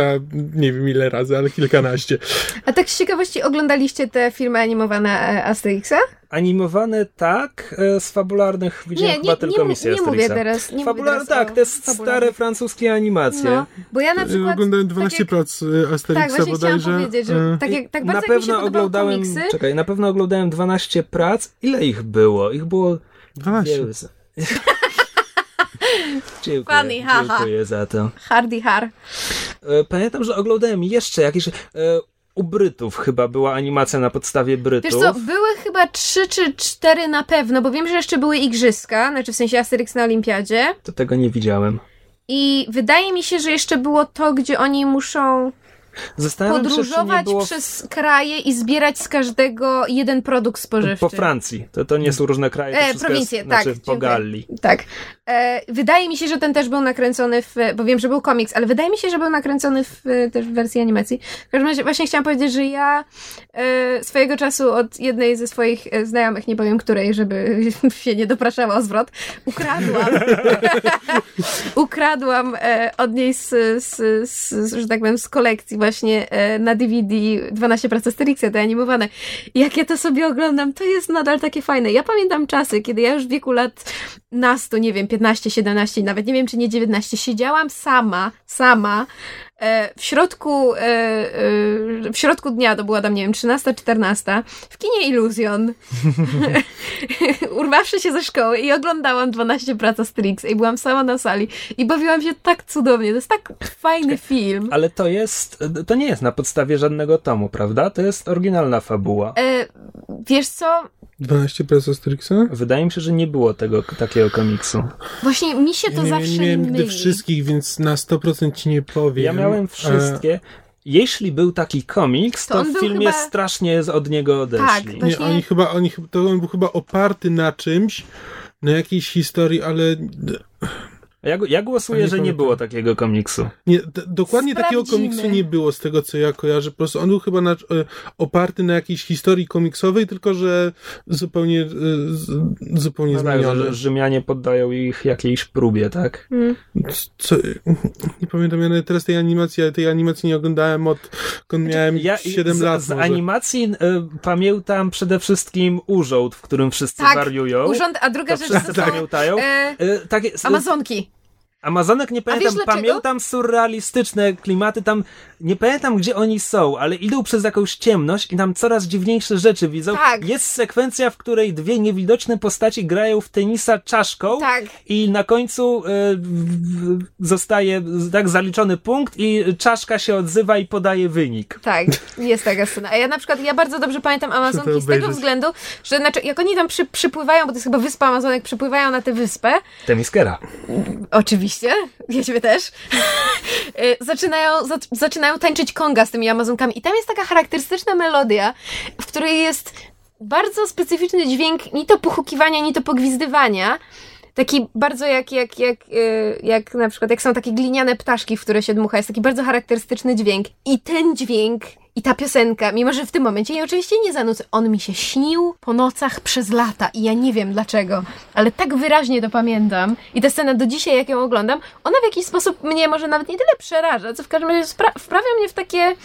nie wiem ile razy, ale kilkanaście. A tak z ciekawości oglądaliście te filmy animowane e, Asterixa? Animowane tak, e, z fabularnych widziałem Nie, chyba nie, tylko nie, misję nie mówię Asterixa. teraz. Nie Fabular, mówię teraz tak, te fabularnych. stare francuskie animacje. No, bo ja na Ja przykład... Oglądałem tak 12 jak- prac Asterixa Tak, bodajże. powiedzieć, że E, tak, jak, tak na bardzo jak mi się pewno oglądałem, komiksy, czekaj, na pewno oglądałem 12 prac. Ile ich było? Ich było 12. wiele. [LAUGHS] Dziękuję, Funny, haha. dziękuję za to. Hardy Har. E, Pamiętam, że oglądałem jeszcze jakieś. E, u Brytów chyba była animacja na podstawie Brytów. Wiesz co, były chyba trzy czy cztery na pewno, bo wiem, że jeszcze były igrzyska, znaczy w sensie Asterix na Olimpiadzie. To tego nie widziałem. I wydaje mi się, że jeszcze było to, gdzie oni muszą Zastanawiam się, podróżować było przez kraje i zbierać z każdego jeden produkt spożywczy. po Francji. To, to nie są różne kraje, to E, prowincje, jest, tak, znaczy po. Galii. Tak. E, wydaje mi się, że ten też był nakręcony w. Bo wiem, że był komiks, ale wydaje mi się, że był nakręcony w, też w wersji animacji. W każdym razie właśnie chciałam powiedzieć, że ja e, swojego czasu od jednej ze swoich e, znajomych, nie powiem której, żeby [LAUGHS] się nie dopraszała o zwrot, ukradłam. [LAUGHS] ukradłam e, od niej z, z, z, że tak powiem, z kolekcji właśnie e, na DVD 12 prac Asterixa, te animowane. Jak ja to sobie oglądam, to jest nadal takie fajne. Ja pamiętam czasy, kiedy ja już w wieku lat nastu, nie wiem, 15, 17, nawet nie wiem, czy nie 19, siedziałam sama, sama, w środku, e, e, w środku dnia, to była tam, nie wiem, 13, 14, w kinie Illusion, [LAUGHS] urwawszy się ze szkoły i oglądałam 12 prac Asterix i byłam sama na sali i bawiłam się tak cudownie, to jest tak fajny film. Ale to jest, to nie jest na podstawie żadnego tomu, prawda? To jest oryginalna fabuła. E, wiesz co, 12 prac Asterixa? Wydaje mi się, że nie było tego takiego komiksu. właśnie mi się to ja nie, zawsze nie miałem nigdy myli. wszystkich, więc na 100% ci nie powiem. Ja miałem wszystkie. Jeśli był taki komiks, To to, w filmie chyba- strasznie od niego odeszli. Tak, A, nie, właśnie- oni chyba, oni, chyba- to on był chyba oparty na czymś, na jakiejś historii, ale Ja, ja głosuję, Nie że nie było takiego komiksu. nie, d- dokładnie takiego Sprawdzimy. komiksu nie było z tego, co ja kojarzę. Po prostu on był chyba na, e, oparty na jakiejś historii komiksowej, tylko że zupełnie, e, z, zupełnie No tak, zmieniony. że Rzymianie poddają ich jakiejś próbie, tak? Mm. Co, nie pamiętam, ja teraz tej animacji, ale tej animacji nie oglądałem od, kiedy miałem Ja 7 z, lat z może. animacji y, pamiętam przede wszystkim urząd, w którym wszyscy Tak, wariują. Urząd, a druga To rzecz to wszyscy są pamiętają. e, takie, Amazonki. Amazonek nie pamiętam, pamiętam surrealistyczne klimaty, tam nie pamiętam gdzie oni są, ale idą przez jakąś ciemność i tam coraz dziwniejsze rzeczy widzą. Tak. Jest sekwencja, w której dwie niewidoczne postaci grają w tenisa czaszką Tak. i na końcu w- zostaje tak zaliczony punkt i czaszka się odzywa i podaje wynik. Tak, jest taka scena. A ja na przykład, ja bardzo dobrze pamiętam Amazonki z tego względu, że znaczy, jak oni tam przy, przypływają, bo to jest chyba wyspa Amazonek, przypływają na tę wyspę, Temiskera. Oczywiście, [LAUGHS] wiedźmy też. Y, zaczynają, za, zaczynają tańczyć konga z tymi Amazonkami. I tam jest taka charakterystyczna melodia, w której jest bardzo specyficzny dźwięk, ni to pochukiwania, ni to pogwizdywania. Taki bardzo jak, jak, jak, y, jak na przykład, jak są takie gliniane ptaszki, w które się dmucha. Jest taki bardzo charakterystyczny dźwięk. I ten dźwięk i ta piosenka, mimo że w tym momencie jej oczywiście nie zanucę, on mi się śnił po nocach przez lata i ja nie wiem dlaczego, ale tak wyraźnie to pamiętam i ta scena do dzisiaj, jak ją oglądam, ona w jakiś sposób mnie może nawet nie tyle przeraża, co w każdym razie spra- wprawia mnie w takie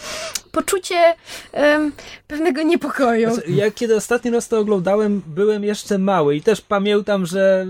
poczucie em, pewnego niepokoju. Znaczy, Ja kiedy ostatni raz to oglądałem, byłem jeszcze mały i też pamiętam, że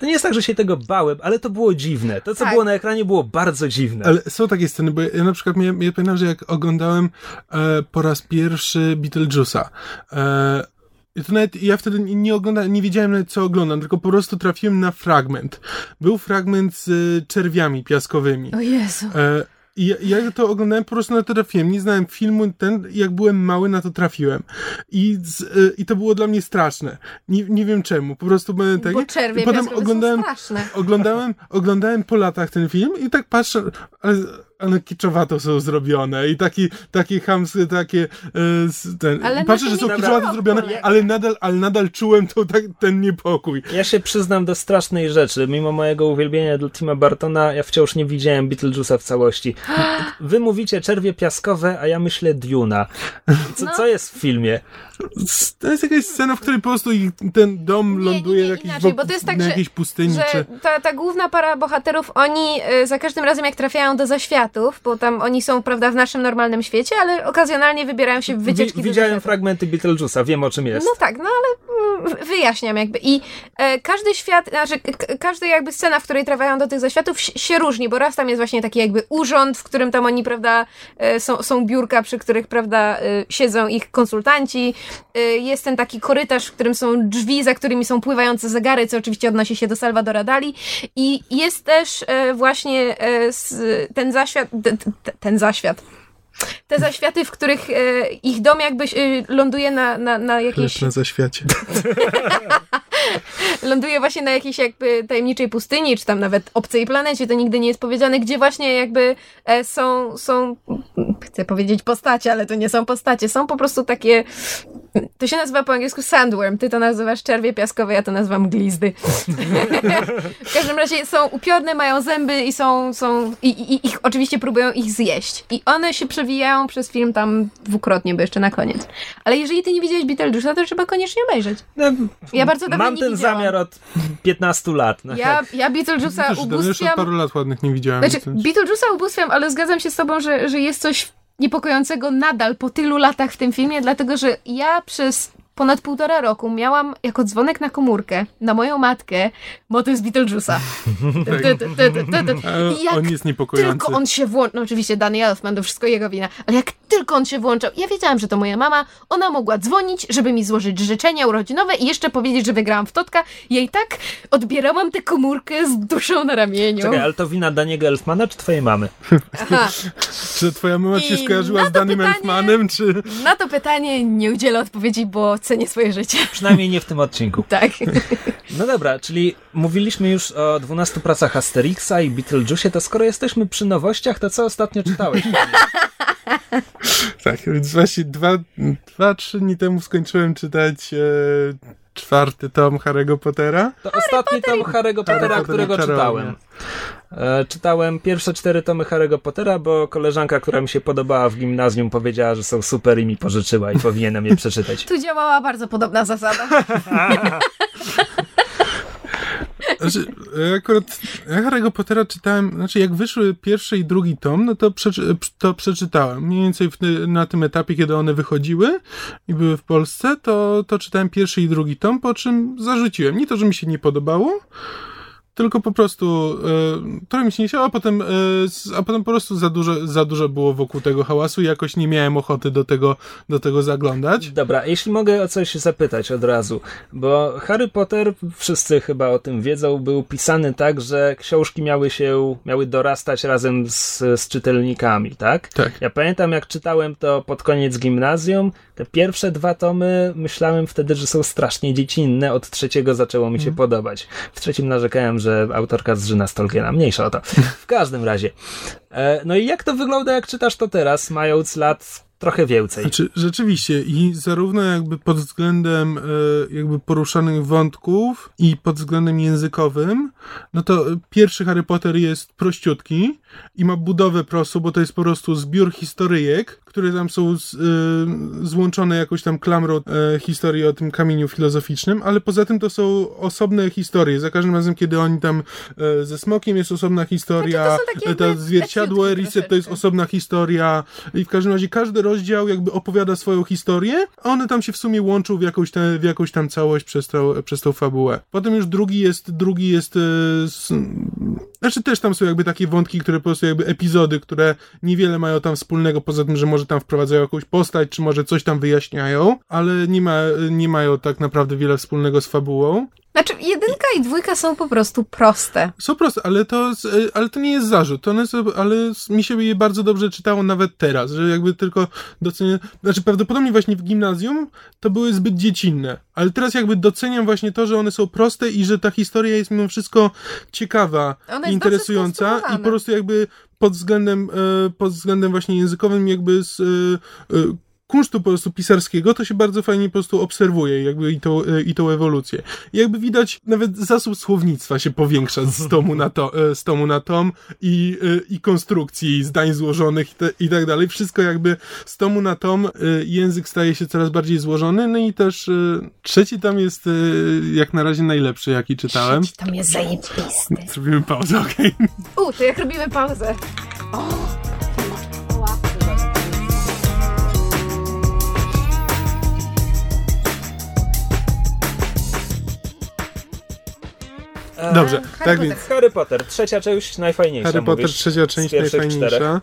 to nie jest tak, że się tego bałem, ale to było dziwne. To, co Tak. było na ekranie, było bardzo dziwne. Ale są takie sceny, bo ja na przykład miałem, ja pamiętam, że jak oglądałem e, po raz pierwszy Beetlejuice'a, e, i to nawet, ja wtedy nie- oglądałem, nie wiedziałem nawet co oglądam, tylko po prostu trafiłem na fragment. Był fragment z czerwiami piaskowymi. O Jezu. E, I ja, to oglądałem, po prostu na to trafiłem. Nie znałem filmu, ten, jak byłem mały, na to trafiłem. I, z, i to było dla mnie straszne. Nie, nie wiem czemu, po prostu byłem taki. Bo czerwie I potem oglądałem, oglądałem, oglądałem po latach ten film i tak patrzę, ale, ale kiczowato są zrobione i taki, takie chamskie, takie, e, ten, Ale patrzę, że są nie kiczowato zrobione, ale nadal, ale nadal czułem to, tak, ten niepokój. Ja się przyznam do strasznej rzeczy. Mimo mojego uwielbienia dla Tima Bartona, ja wciąż nie widziałem Beetlejuice'a w całości. [GASPS] Wy mówicie czerwie piaskowe, a ja myślę Duna. Co, No. co jest w filmie? To jest jakaś scena, w której po prostu ten dom Nie, ląduje nie, nie, jakiś inaczej, bo to jest tak, na jakiejś pustyni, że czy... ta, ta główna para bohaterów, oni y, za każdym razem jak trafiają do zaświatów, bo tam oni są, prawda, w naszym normalnym świecie, ale okazjonalnie wybierają się w wycieczki Wi- widziałem fragmenty Beetlejuice'a, wiem o czym jest. No tak, no ale mm, wyjaśniam jakby. I e, każdy świat, znaczy każda jakby scena, w której trafiają do tych zaświatów się, się różni, bo raz tam jest właśnie taki jakby urząd, w którym tam oni, prawda, e, są, są biurka, przy których, prawda, e, siedzą ich konsultanci. E, jest ten taki korytarz, w którym są drzwi, za którymi są pływające zegary, co oczywiście odnosi się do Salvadora Dali. I jest też e, właśnie s, ten zaświat, ten zaświat. Te zaświaty, w których e, ich dom jakby e, ląduje na, na, na jakiejś Chleb na zaświacie. [LAUGHS] ląduje właśnie na jakiejś jakby tajemniczej pustyni, czy tam nawet obcej planecie, to nigdy nie jest powiedziane, gdzie właśnie jakby e, są, są, chcę powiedzieć postacie, ale to nie są postacie, są po prostu takie, to się nazywa po angielsku sandworm, ty to nazywasz czerwie piaskowe, ja to nazywam glizdy. [LAUGHS] w każdym razie są upiorne, mają zęby i są, są i, i, ich oczywiście próbują ich zjeść. I one się przewijają przez film tam dwukrotnie, bo jeszcze na koniec. Ale jeżeli ty nie widziałeś Beetlejuice'a, to trzeba koniecznie obejrzeć. No, Ja bardzo dawno Mam nie ten widziałam. zamiar od 15 lat. No, Ja, ja Beetlejuice'a Też, też od ubóstwiam. paru lat ładnych nie widziałem. Znaczy, Beetlejuice'a ubóstwiam, ale zgadzam się z tobą, że, że jest coś niepokojącego nadal po tylu latach w tym filmie, dlatego że ja przez ponad półtora roku miałam jako dzwonek na komórkę na moją matkę motyw z Beetlejuice'a. [LAUGHS] I jak on jest niepokojący. tylko on się włączył, no oczywiście Danny Elfman, to wszystko jego wina, ale jak tylko on się włączał, ja wiedziałam, że to moja mama, ona mogła dzwonić, żeby mi złożyć życzenia urodzinowe i jeszcze powiedzieć, że wygrałam w Totka. Ja i tak odbierałam tę komórkę z duszą na ramieniu. Czekaj, ale to wina Daniego Elfmana czy twojej mamy? [LAUGHS] Czy twoja mama ci się I skojarzyła z Danym pytanie- Elfmanem, czy... Na to pytanie nie udzielę odpowiedzi, bo cenię swoje życie. Przynajmniej nie w tym odcinku. [LAUGHS] Tak. No dobra, czyli mówiliśmy już o 12 pracach Asterixa i Beetlejuice, to skoro jesteśmy przy nowościach, to co ostatnio czytałeś? [LAUGHS] Tak, więc właśnie dwa, dwa, trzy dni temu skończyłem czytać e, czwarty tom Harry'ego Pottera. To ostatni tom Harry'ego Pottera, Potter którego czarowanie. czytałem. E, czytałem pierwsze cztery tomy Harry'ego Pottera, bo koleżanka, która mi się podobała w gimnazjum, powiedziała, że są super i mi pożyczyła i powinienem je przeczytać. Tu działała bardzo podobna zasada. [LAUGHS] Znaczy, akurat Harry'ego Pottera czytałem, znaczy jak wyszły pierwszy i drugi tom, no to, przeczy, to przeczytałem. Mniej więcej w, na tym etapie, kiedy one wychodziły i były w Polsce, to, to czytałem pierwszy i drugi tom, po czym zarzuciłem. Nie to, że mi się nie podobało, tylko po prostu e, trochę mi się nie chciało, a potem, e, a potem po prostu za dużo, za dużo było wokół tego hałasu i jakoś nie miałem ochoty do tego, do tego zaglądać. Dobra, jeśli mogę o coś zapytać od razu, bo Harry Potter, wszyscy chyba o tym wiedzą, był pisany tak, że książki miały się, miały dorastać razem z, z czytelnikami, tak? Tak. Ja pamiętam, jak czytałem to pod koniec gimnazjum, te pierwsze dwa tomy myślałem wtedy, że są strasznie dziecinne, od trzeciego zaczęło mi się Mhm. podobać. W trzecim narzekałem, że autorka zżyna Stolkiena, mniejsza o to. W każdym razie. E, no i jak to wygląda, jak czytasz to teraz, mając lat trochę więcej? Znaczy, rzeczywiście i zarówno jakby pod względem e, jakby poruszanych wątków i pod względem językowym, no to pierwszy Harry Potter jest prościutki i ma budowę prostą, bo to jest po prostu zbiór historyjek, które tam są z, e, złączone jakąś tam klamrą e, historii o tym kamieniu filozoficznym, ale poza tym to są osobne historie. Za każdym razem, kiedy oni tam e, ze Smokiem jest osobna historia, Znaczy, to e, to zwierciadło Erised to jest osobna historia i w każdym razie każdy rozdział jakby opowiada swoją historię, a one tam się w sumie łączą w jakąś, te, w jakąś tam całość przez, tą przez tą fabułę. Potem już drugi jest, drugi jest, s, znaczy też tam są jakby takie wątki, które po prostu jakby epizody, które niewiele mają tam wspólnego, poza tym, że może tam wprowadzają jakąś postać, czy może coś tam wyjaśniają, ale nie, ma, nie mają tak naprawdę wiele wspólnego z fabułą. Znaczy, jedynka i dwójka są po prostu proste. Są proste, ale to, ale to nie jest zarzut. One są, ale mi się je bardzo dobrze czytało nawet teraz, że jakby tylko doceniam. Znaczy, prawdopodobnie właśnie w gimnazjum to były zbyt dziecinne, ale teraz jakby doceniam właśnie to, że one są proste i że ta historia jest mimo wszystko ciekawa, interesująca i po prostu jakby pod względem, e, pod względem właśnie językowym, jakby z. kunsztu po prostu pisarskiego, to się bardzo fajnie po prostu obserwuje jakby i tą, e, i tą ewolucję. I jakby widać, nawet zasób słownictwa się powiększa z tomu na, to, e, z tomu na tom i, e, i konstrukcji zdań złożonych i, te, i tak dalej. Wszystko jakby z tomu na tom język staje się coraz bardziej złożony, no i też trzeci tam jest jak na razie najlepszy, jaki czytałem. Trzeci Tam jest zajebisty. Zrobimy pauzę, okej? U, to jak robimy pauzę. E, Dobrze, Harry tak Potter. więc Harry Potter, trzecia część najfajniejsza. Harry Potter, mówisz, trzecia część najfajniejsza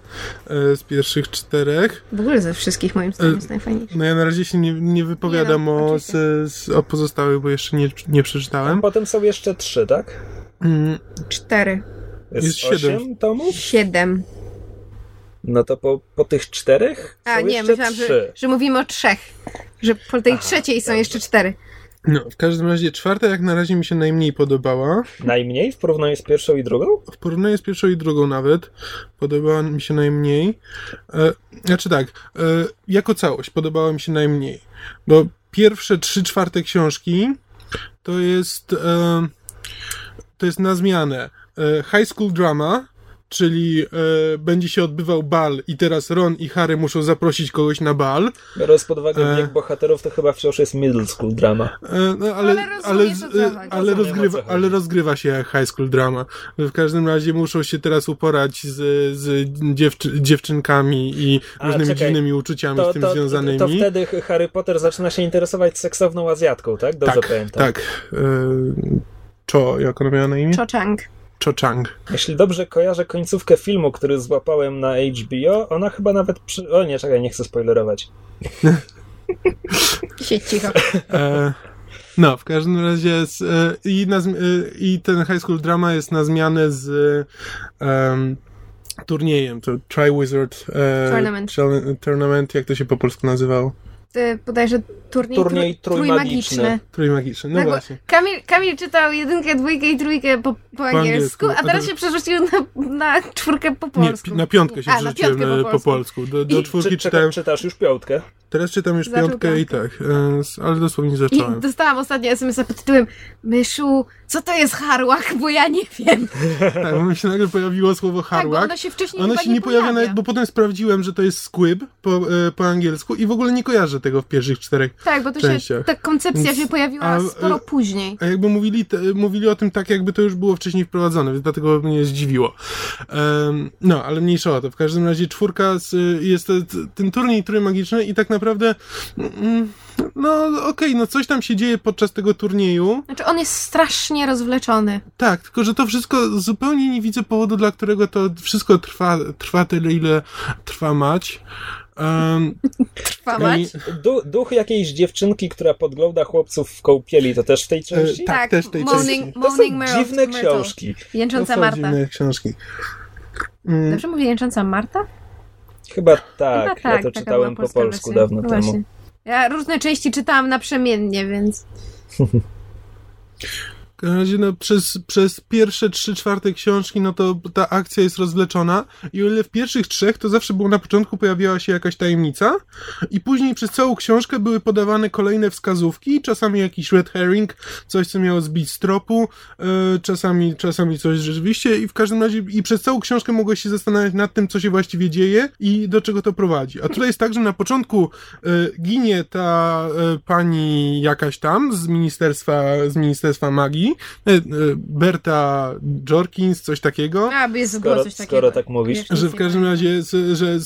e, z pierwszych czterech. W ogóle ze wszystkich moim zdaniem jest najfajniejszy. No ja na razie się nie, nie wypowiadam Nie no, o, z, z, o pozostałych, bo jeszcze nie, nie A przeczytałem. potem są jeszcze trzy, tak? Mm, Cztery. Jest, Jest siedem. osiem tomów? Siedem. No to po, po tych czterech A są nie, myślałam, trzy. że, że mówimy o trzech. Że po tej trzeciej są jeszcze cztery. No, w każdym razie czwarta jak na razie mi się najmniej podobała. Najmniej w porównaniu z pierwszą i drugą? W porównaniu z pierwszą i drugą nawet podobała mi się najmniej. E, znaczy tak, e, jako całość podobała mi się najmniej. Bo pierwsze trzy czwarte książki to jest e, to jest na zmianę e, high school drama, czyli e, będzie się odbywał bal i teraz Ron i Harry muszą zaprosić kogoś na bal. Biorąc pod uwagę E. wiek bohaterów, to chyba wciąż jest middle school drama. E, No, ale, Ale ale, e, ale, rozgrywa, ale się jak high school drama. W każdym razie muszą się teraz uporać z, z dziewczy, dziewczynkami i A, różnymi czekaj. dziwnymi uczuciami To, z tym to, związanymi. to wtedy Harry Potter zaczyna się interesować seksowną Azjatką, tak? Dobrze tak, pamiętam. tak. E, Cho, jak ona miała na imię? Cho Chang. Cho Chang. Jeśli dobrze kojarzę końcówkę filmu, który złapałem na HBO, ona chyba nawet przy... O nie, czekaj, nie chcę spoilerować. [LAUGHS] Siedź cicho. E, no, w każdym razie z, e, i, na, e, i ten high school drama jest na zmianę z em, turniejem, to Triwizard e, Tournament. Tournament, jak to się po polsku nazywało? Ty, bodajże turniej, Turniej trój- trójmagiczny. trójmagiczny. Trójmagiczny, no Tak, bo właśnie. Kamil, Kamil czytał jedynkę, dwójkę i trójkę po, po, angielsku, angielsku, a teraz się przerzucił na, na czwórkę po Nie, polsku. pi- na piątkę się A, przerzuciłem e, po po polsku. polsku. Do, do I- czwórki Czy, czytałem, czytasz już piątkę? Teraz czytam już Zaczął piątkę i piątkę. tak, e, ale dosłownie I zacząłem. dostałam ostatnio SMS-a pod tytułem Myszu, co to jest harłach, bo ja nie wiem. [LAUGHS] Tak, bo mi się nagle pojawiło słowo Tak, harłak. ono się wcześniej Ono się nie pojawia nawet, bo potem sprawdziłem, że to jest squib po, e, po angielsku i w ogóle nie kojarzę tego w pierwszych czterech Tak, bo to się, częściach. ta koncepcja Więc- się pojawiła a, sporo e, później. A jakby mówili, te, mówili o tym tak, jakby to już było wcześniej wprowadzone, więc dlatego mnie zdziwiło. Em, no, ale mniejsza o to. W każdym razie czwórka z, jest ten turniej trójmagiczny i tak naprawdę mm, no okej, okay, no coś tam się dzieje podczas tego turnieju. Znaczy on jest strasznie rozwleczony. Tak, tylko że to wszystko, zupełnie nie widzę powodu, dla którego to wszystko trwa, trwa tyle, ile trwa mać. Um, [LAUGHS] Trwa mać? Du, duch jakiejś dziewczynki, która podgląda chłopców w kąpieli, to też w tej części? E, tak, tak, też w tej Morning, części. To są dziwne książki. Jęcząca Marta. dziwne książki. Mm. Dobrze mówię jęcząca Marta? Chyba tak, Chyba tak ja to czytałem po polsku wersja. dawno No temu. właśnie. Ja różne części czytałam naprzemiennie, więc... [LAUGHS] W każdym razie no, przez, przez pierwsze trzy czwarte książki, no to ta akcja jest rozwleczona i o ile w pierwszych trzech to zawsze było na początku pojawiała się jakaś tajemnica i później przez całą książkę były podawane kolejne wskazówki, czasami jakiś red herring, coś co miało zbić z tropu, yy, czasami, czasami coś rzeczywiście i w każdym razie i przez całą książkę mogłeś się zastanawiać nad tym, co się właściwie dzieje i do czego to prowadzi. A tutaj jest tak, że na początku yy, ginie ta yy, pani jakaś tam z ministerstwa, z ministerstwa magii, E, e, Berta Jorkins, coś takiego. A, by jest Skoro, coś takiego. skoro tak mówisz. Że w każdym razie, że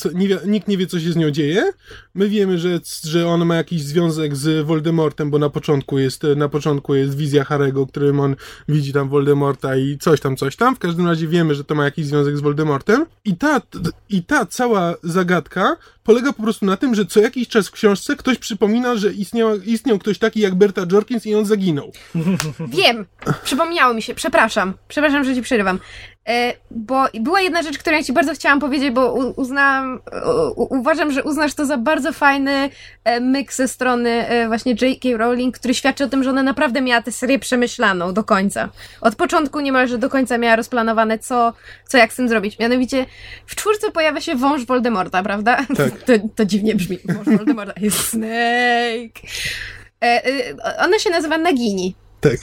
nikt nie wie, co się z nią dzieje. My wiemy, że, że on ma jakiś związek z Voldemortem, bo na początku jest, na początku jest wizja Harego, którym on widzi tam Voldemorta i coś tam, coś tam. W każdym razie wiemy, że to ma jakiś związek z Voldemortem. I ta, i ta cała zagadka polega po prostu na tym, że co jakiś czas w książce ktoś przypomina, że istniał, istniał ktoś taki jak Berta Jorkins i on zaginął. Wiem, przypomniało mi się, przepraszam, przepraszam, że ci przerywam. E, bo była jedna rzecz, którą ja ci bardzo chciałam powiedzieć, bo uznałam, uważam, że uznasz to za bardzo fajny e, myk ze strony e, właśnie J.K. Rowling, który świadczy o tym, że ona naprawdę miała tę serię przemyślaną do końca. Od początku niemalże do końca miała rozplanowane, co, co jak z tym zrobić. Mianowicie w czwórce pojawia się wąż Voldemorta, prawda? Tak. [LAUGHS] To, to dziwnie brzmi. Wąż Voldemorta jest Snake. Ona się nazywa Nagini. Tak.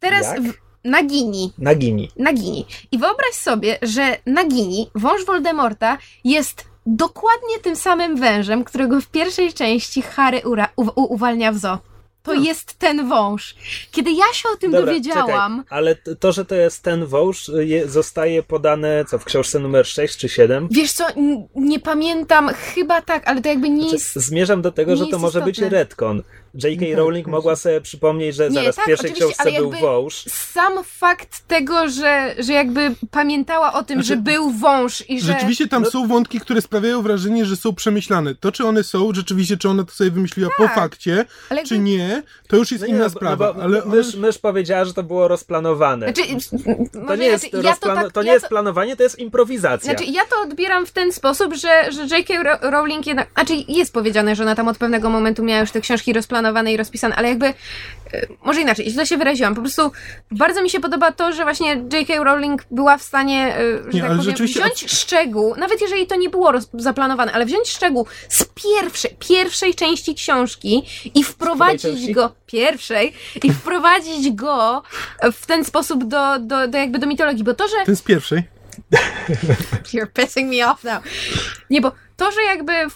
Teraz Jak? Nagini. Nagini. Nagini. I wyobraź sobie, że Nagini, wąż Voldemorta, jest dokładnie tym samym wężem, którego w pierwszej części Harry ura, u, uwalnia w zoo. To jest ten wąż. Kiedy ja się o tym Dobra, dowiedziałam, Czekaj, ale to, że to jest ten wąż, je, zostaje podane co w książce numer 6 czy 7? wiesz co, nie pamiętam, chyba tak, ale to jakby nie Znaczy, jest... zmierzam do tego, że to może być istotne. J.K. Rowling mogła sobie przypomnieć, że Nie, zaraz tak, w pierwszej książce ale był jakby- wąż. Sam fakt tego, że, że jakby pamiętała o tym, Znaczy, że był wąż i że... Rzeczywiście tam No- są wątki, które sprawiają wrażenie, że są przemyślane. To, czy one są, rzeczywiście, czy ona to sobie wymyśliła Tak, po fakcie, ale czy jakby- nie, to już jest No nie, inna no, bo- sprawa. no ale mysz, mysz powiedziała, że to było rozplanowane. Znaczy, to nie jest, znaczy, ja rozplano- tak- to nie ja jest planowanie, to jest improwizacja. Znaczy, ja to odbieram w ten sposób, że, że J.K. Ro- Rowling jednak. Znaczy, jest powiedziane, że ona tam od pewnego momentu miała już te książki rozplanowane i rozpisane, ale jakby. e, Może inaczej, źle się wyraziłam. Po prostu bardzo mi się podoba to, że właśnie J.K. Rowling była w stanie, e, że Nie, tak powiem, rzeczywiście- wziąć szczegół, nawet jeżeli to nie było roz- zaplanowane, ale wziąć szczegół z pierwszej, pierwszej części książki i wprowadzić go, pierwszej, i wprowadzić go w ten sposób do, do, do jakby do mitologii, bo to, że Ten z pierwszej. [LAUGHS] You're pissing me off now. Nie, bo to, że jakby e,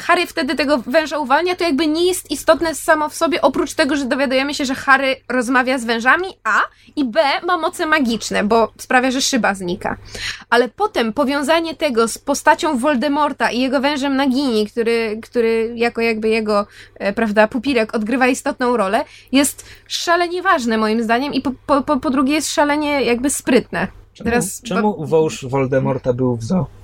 Harry wtedy tego węża uwalnia, to jakby nie jest istotne samo w sobie, oprócz tego, że dowiadujemy się, że Harry rozmawia z wężami, a i b ma moce magiczne, bo sprawia, że szyba znika. Ale potem powiązanie tego z postacią Voldemorta i jego wężem Nagini, który, który jako jakby jego, e, prawda, pupilek odgrywa istotną rolę, jest szalenie ważne moim zdaniem i po, po, po, drugie jest szalenie jakby sprytne. Czemu, Teraz- czemu wąż Voldemorta był w zoo?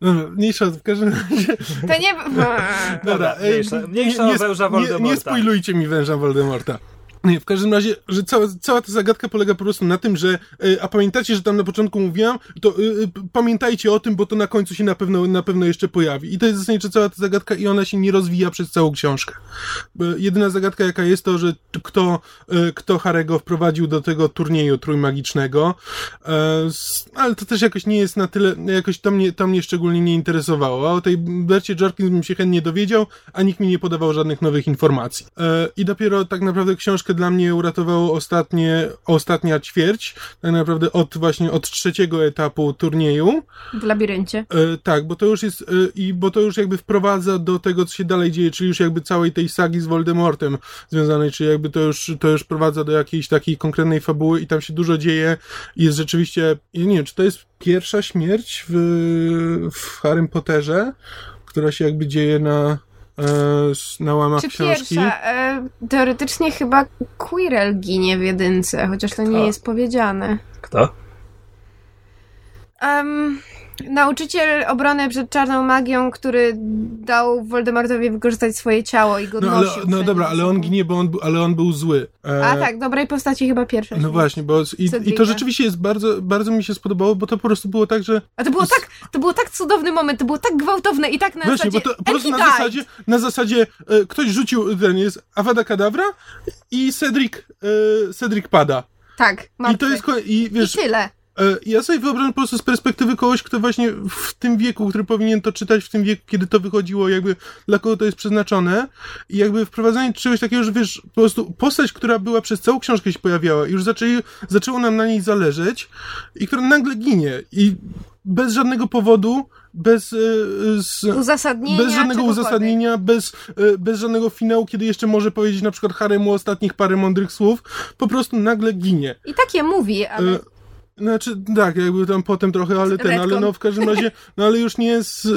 Dobra, mniejsza, w każdym razie... To nie... [LAUGHS] Dobra, ej, mniejsza- mniejsza o węża nie, Voldemorta. nie spoilujcie mi węża Voldemorta. Nie, w każdym razie, że cała, cała ta zagadka polega po prostu na tym, że e, a pamiętacie, że tam na początku mówiłam, to e, e, pamiętajcie o tym, bo to na końcu się na pewno, na pewno jeszcze pojawi. I to jest zasadniczo cała ta zagadka i ona się nie rozwija przez całą książkę. Jedyna zagadka jaka jest to, że kto, kto Harego wprowadził do tego turnieju trójmagicznego, ale to też jakoś nie jest na tyle, jakoś to mnie, to mnie szczególnie nie interesowało. A o tej Bercie Jorkins bym się chętnie dowiedział, a nikt mi nie podawał żadnych nowych informacji. I dopiero tak naprawdę książkę dla mnie uratowało ostatnie, ostatnia ćwierć, tak naprawdę od właśnie od trzeciego etapu turnieju. W labiryncie. E, tak, bo to już jest, e, i bo to już jakby wprowadza do tego, co się dalej dzieje, czyli już jakby całej tej sagi z Voldemortem związanej, czyli jakby to już, to już prowadza do jakiejś takiej konkretnej fabuły i tam się dużo dzieje i jest rzeczywiście, nie wiem, czy to jest pierwsza śmierć w, w Harrym Potterze, która się jakby dzieje na, na łamach Czy książki. pierwsza? E, teoretycznie chyba Quirrell ginie w jedynce, chociaż to nie jest powiedziane. Kto? Um, nauczyciel obrony przed czarną magią, który dał Voldemortowi wykorzystać swoje ciało i go No, ale, no dobra, ale on ginie, bo on, ale on był zły. E, A tak, dobrej postaci chyba pierwsza. No właśnie, bo i, i to rzeczywiście jest bardzo, bardzo mi się spodobało, bo to po prostu było tak, że A to było tak, to było tak cudowny moment, to było tak gwałtowne i tak na Właśnie, zasadzie bo to po prostu na zasadzie, na zasadzie e, ktoś rzucił, ten jest Avada Kedavra i Cedric, e, Cedric pada. Tak, I martwy. to jest, i wiesz, I tyle. E, ja sobie wyobrażam po prostu z perspektywy kogoś, kto właśnie w tym wieku, który powinien to czytać, w tym wieku, kiedy to wychodziło, jakby dla kogo to jest przeznaczone. I jakby wprowadzanie czegoś takiego, że wiesz, po prostu postać, która była przez całą książkę się pojawiała i już zaczęli, zaczęło nam na niej zależeć i która nagle ginie. I bez żadnego powodu, bez, e, z, Uzasadnienia, bez żadnego uzasadnienia, bez, e, bez żadnego finału, kiedy jeszcze może powiedzieć na przykład Haremu ostatnich parę mądrych słów, po prostu nagle ginie. I takie mówi, ale Znaczy, tak, jakby tam potem trochę, ale ten, ale Retcon. no w każdym razie, no ale już nie jest...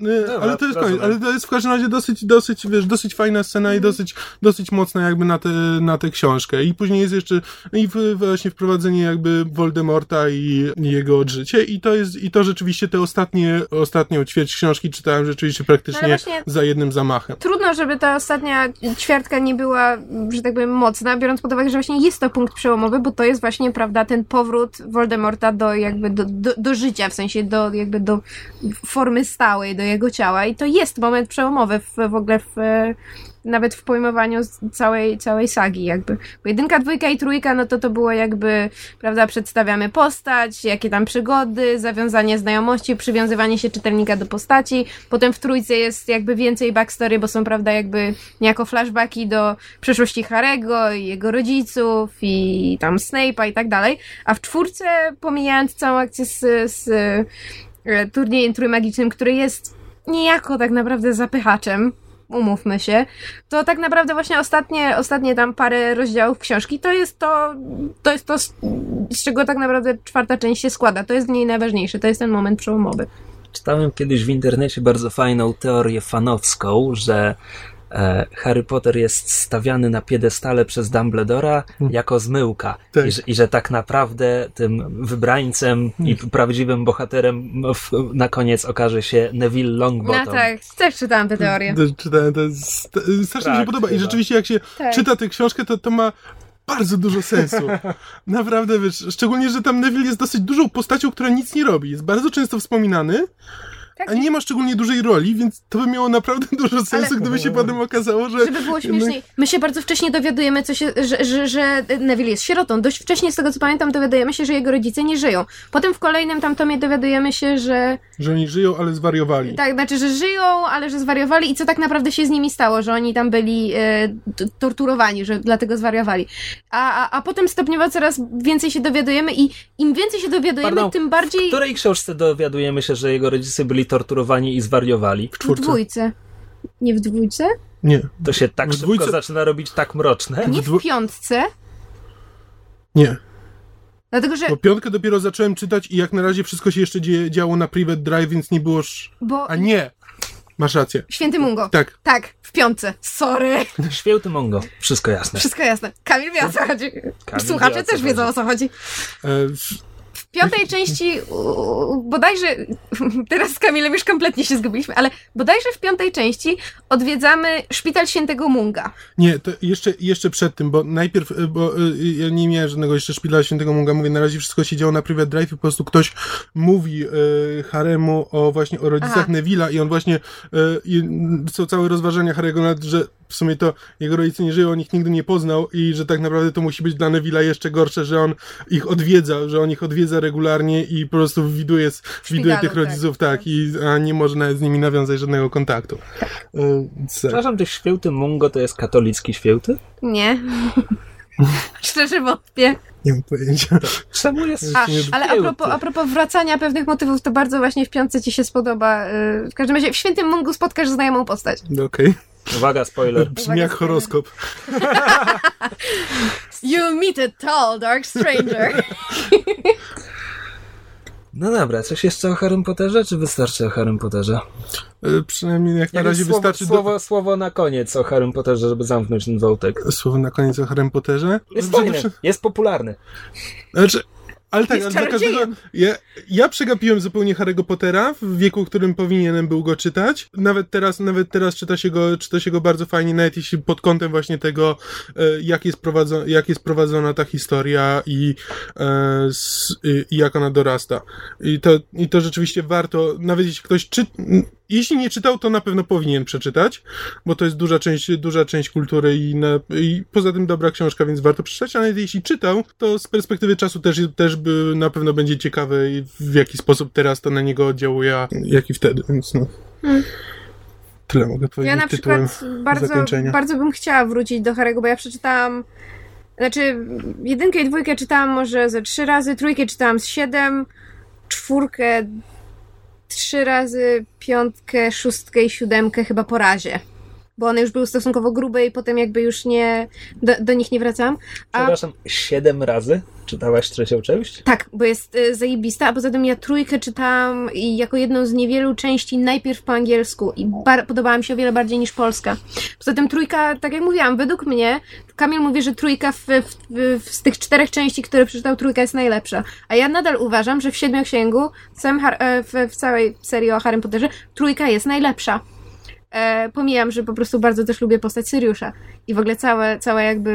e, Dobra, ale to jest koniec, ale to jest w każdym razie dosyć, dosyć, wiesz, dosyć fajna scena i Mhm. dosyć, dosyć mocna jakby na tę na tę książkę. I później jest jeszcze no i w, właśnie wprowadzenie jakby Voldemorta i, jego odżycie i to jest, i to rzeczywiście te ostatnie, ostatnią ćwierć książki czytałem rzeczywiście praktycznie No za jednym zamachem. trudno, żeby ta ostatnia ćwiartka nie była, że tak powiem, mocna, biorąc pod uwagę, że właśnie jest to punkt przełomowy, bo to jest właśnie, prawda, ten powrót Voldemorta do jakby do, do, do życia, w sensie do jakby do formy stałej, do jego ciała i to jest moment przełomowy w, w ogóle w nawet w pojmowaniu całej, całej sagi jakby. Bo jedynka, dwójka i trójka, no to to było jakby, prawda, przedstawiamy postać, jakie tam przygody, zawiązanie znajomości, przywiązywanie się czytelnika do postaci. Potem w trójce jest jakby więcej backstory, bo są, prawda, jakby niejako flashbacki do przeszłości Harego i jego rodziców i tam Snape'a i tak dalej. A w czwórce, pomijając całą akcję z, z turniejem trójmagicznym, który jest niejako tak naprawdę zapychaczem, umówmy się, to tak naprawdę właśnie ostatnie, ostatnie tam parę rozdziałów książki to jest to, to jest to, z, z czego tak naprawdę czwarta część się składa. To jest w niej najważniejsze, to jest ten moment przełomowy. Czytałem kiedyś w internecie bardzo fajną teorię fanowską, że e, Harry Potter jest stawiany na piedestale przez Dumbledora jako zmyłka. Tak. I, że, I że tak naprawdę tym wybrańcem i prawdziwym bohaterem w, na koniec okaże się Neville Longbottom. No tak, też czytałam tę teorię. Czytałem, to jest, strasznie mi się Tak, podoba i rzeczywiście jak się Tak. czyta tę książkę, to to ma bardzo dużo sensu. [LAUGHS] Naprawdę, wiesz, szczególnie, że tam Neville jest dosyć dużą postacią, która nic nie robi. Jest bardzo często wspominany, Tak. a nie ma szczególnie dużej roli, więc to by miało naprawdę [LAUGHS] dużo sensu, Ale- gdyby się potem okazało, że... Żeby było śmieszniej. My się bardzo wcześnie dowiadujemy, co się, że, że, że Neville jest sierotą. Dość wcześnie, z tego co pamiętam, dowiadujemy się, że jego rodzice nie żyją. Potem w kolejnym tam tomie dowiadujemy się, że że oni żyją, ale zwariowali. tak, znaczy, że żyją, ale że zwariowali i co tak naprawdę się z nimi stało, że oni tam byli e, torturowani, że dlatego zwariowali. A, a, a potem stopniowo coraz więcej się dowiadujemy i im więcej się dowiadujemy, Pardon, tym W bardziej której książce dowiadujemy się, że jego rodzice byli torturowani i zwariowali? W w czwórce. dwójce. Nie w dwójce? Nie. To się tak W szybko dwójce- zaczyna robić tak mroczne. Nie dwu- w piątce. Nie. Dlatego, że. Bo piątkę dopiero zacząłem czytać i jak na razie wszystko się jeszcze dzieje, działo na Private Drive, więc nie było... Sz... Bo. A nie! Masz rację. Święty Mungo. Tak. Tak, w piątce. Sorry. [LAUGHS] Święty Mongo. Wszystko jasne. Wszystko jasne. Kamil wie o co chodzi. Kamil Słuchacze wie, o co też wiedzą chodzi. o co chodzi. E, W piątej części, bodajże, [LAUGHS] teraz z Kamilem już kompletnie się zgubiliśmy, ale bodajże w piątej części odwiedzamy szpital świętego Munga. Nie, to jeszcze, jeszcze przed tym, bo najpierw, y, bo y, ja nie miałem żadnego jeszcze szpitala świętego Munga, mówię, na razie wszystko się działo na Private Drive i po prostu ktoś mówi y, Haremu o właśnie o rodzicach Aha. Neville'a i on właśnie, y, i są całe rozważania Harry'ego nad, że w sumie to jego rodzice nie żyją, on ich nigdy nie poznał i że tak naprawdę to musi być dla Neville'a jeszcze gorsze, że on ich odwiedza, że on ich odwiedza regularnie i po prostu widuje, widuje tych tak. rodziców, tak, i a nie może nawet z nimi nawiązać żadnego kontaktu. Tak. Przepraszam, ty święty Mungo to jest katolicki święty? Nie. [LAUGHS] Szczerze wątpię. Nie mam pojęcia. Czemu jest A, ale a propos, a propos wracania pewnych motywów, to bardzo właśnie w piątce ci się spodoba. y, W każdym razie w Świętym Mungu spotkasz znajomą postać. Okej. Uwaga, spoiler. Brzmi jak horoskop. You meet a tall, dark stranger. No dobra, coś jeszcze o Harrym Potterze, czy wystarczy o Harrym Potterze? E, Przynajmniej jak na Jakieś razie słowo, wystarczy słowo, słowo na koniec o Harrym Potterze, żeby zamknąć ten wątek. do... Słowo na koniec o Harrym Potterze. Jest Znaczy, fajny, jest popularny. Znaczy, ale tak, ale dla każdego. Ja, ja przegapiłem zupełnie Harry'ego Pottera w wieku, w którym powinienem był go czytać. Nawet teraz, nawet teraz czyta się go, czyta się go bardzo fajnie, nawet jeśli pod kątem właśnie tego, e, jak jest, prowadzo, jak jest prowadzona ta historia i, e, i, i jak ona dorasta. I to, I to rzeczywiście warto, nawet jeśli ktoś czy, jeśli nie czytał, to na pewno powinien przeczytać, bo to jest duża część, duża część kultury i, na, i poza tym dobra książka, więc warto przeczytać, a nawet jeśli czytał, to z perspektywy czasu też, też by na pewno będzie ciekawe w jaki sposób teraz to na niego oddziałuje, jak i wtedy, więc no. Hmm. Tyle mogę powiedzieć Ja na przykład bardzo, bardzo bym chciała wrócić do Harry'ego, bo ja przeczytałam znaczy jedynkę i dwójkę czytałam może ze trzy razy, trójkę czytałam z siedem, czwórkę trzy razy, piątkę, szóstkę i siódemkę chyba po razie. Bo one już były stosunkowo grube i potem jakby już nie, do, do nich nie wracam. A Przepraszam, siedem razy czytałaś trzecią część? tak, bo jest y, zajebista, a poza tym ja trójkę czytałam i jako jedną z niewielu części najpierw po angielsku i podobała mi się o wiele bardziej niż polska. Poza tym trójka, tak jak mówiłam, według mnie, Kamil mówi, że trójka w, w, w, z tych czterech części, które przeczytał, trójka jest najlepsza. A ja nadal uważam, że w Siedmioksięgu, w, całym e, w, w całej serii o Harrym Potterze, trójka jest najlepsza. E, pomijam, że po prostu bardzo też lubię postać Syriusza. I w ogóle całe, cała jakby,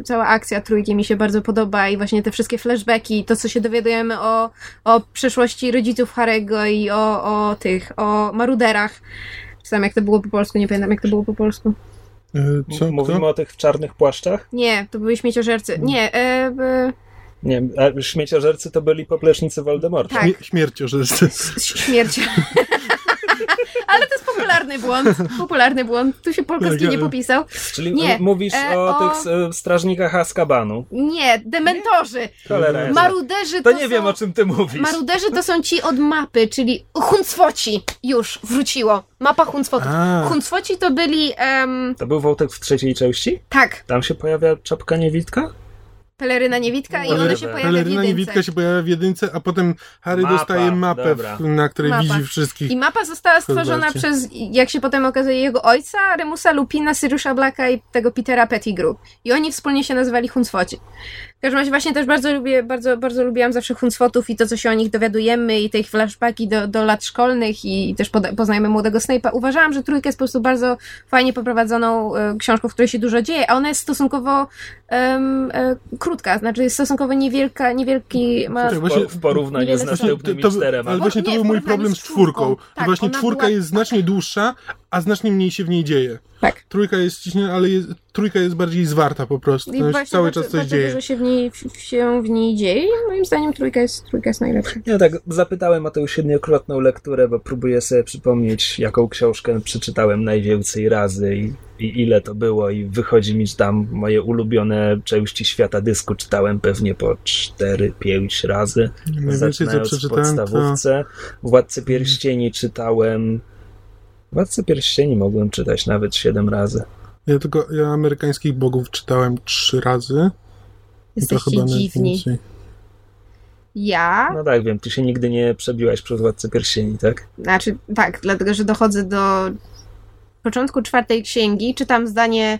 y, cała akcja trójki mi się bardzo podoba i właśnie te wszystkie flashbacki, to co się dowiadujemy o, o przeszłości rodziców Harego i o, o tych, o maruderach. Czy tam jak to było po polsku, nie pamiętam jak to było po polsku. E, Co? Mówimy Kto? o tych w czarnych płaszczach? Nie, to były śmieciożercy. Nie, e, e, Nie, a śmieciożercy to byli poplecznicy Voldemorta. tak. Śmie- śmiercią, [LAUGHS] że jest. Ś- Śmierć. Ale to jest popularny błąd. Popularny błąd. Tu się Polkowski nie popisał. Czyli Nie, mówisz e, o, o- tych e, strażnikach Azkabanu. Nie, dementorzy. Jasna. Maruderzy To to nie są... wiem, o czym ty mówisz. Maruderzy to są ci od mapy, czyli Huncwoci. Już, wróciło. Mapa Huncwotów. Huncwoci to byli, em, To był wątek w trzeciej części? tak, Tam się pojawia czapka niewidka? Peleryna niewidka i ona się pojawia w Peleryna jedynce. niewidka się pojawia w jedynce, a potem Harry Mapa, dostaje mapę, w, na której Mapa. widzi wszystkich. I mapa została stworzona Zobaczcie. przez, jak się potem okazuje, jego ojca, Remusa Lupina, Siriusza Blacka i tego Petera Pettigrew. I oni wspólnie się nazywali Huncwoci. W każdym razie właśnie też bardzo lubię, bardzo, bardzo lubiłam zawsze Huncwotów i to, co się o nich dowiadujemy i te ich flashbacki do, do lat szkolnych i też poda- poznajemy młodego Snape'a. Uważałam, że Trójka jest po prostu bardzo fajnie poprowadzoną e, książką, w której się dużo dzieje, a ona jest stosunkowo em, e, krótka, znaczy jest stosunkowo niewielka, niewielki ma... Tak, właśnie- W porównaniu z to- czterema. Ale właśnie to był w mój problem z z czwórką. Tak, właśnie czwórka była jest znacznie dłuższa, a znacznie mniej się w niej dzieje. Tak. Trójka jest ściśnięta, ale jest, trójka jest bardziej zwarta po prostu. I właśnie cały bardzo, czas coś bardzo dzieje. dużo się w, niej, w, się w niej dzieje i moim zdaniem trójka jest, trójka jest najlepsza. Ja tak zapytałem o tę siedmiokrotną lekturę, bo próbuję sobie przypomnieć, jaką książkę przeczytałem najwięcej razy i, i ile to było i wychodzi mi, że tam moje ulubione części świata dysku czytałem pewnie po 4-5 razy. Najwięcej co Zaczynając w przeczytałem to... podstawówce. Władcy Pierścieni czytałem... Władcy Pierścieni mogłem czytać nawet 7 razy. Ja tylko ja amerykańskich bogów czytałem trzy razy. Jesteście chyba dziwni. Ja, No tak, wiem, ty się nigdy nie przebiłaś przez Władcę Pierścieni, tak? znaczy tak, dlatego, że dochodzę do początku czwartej księgi, czytam zdanie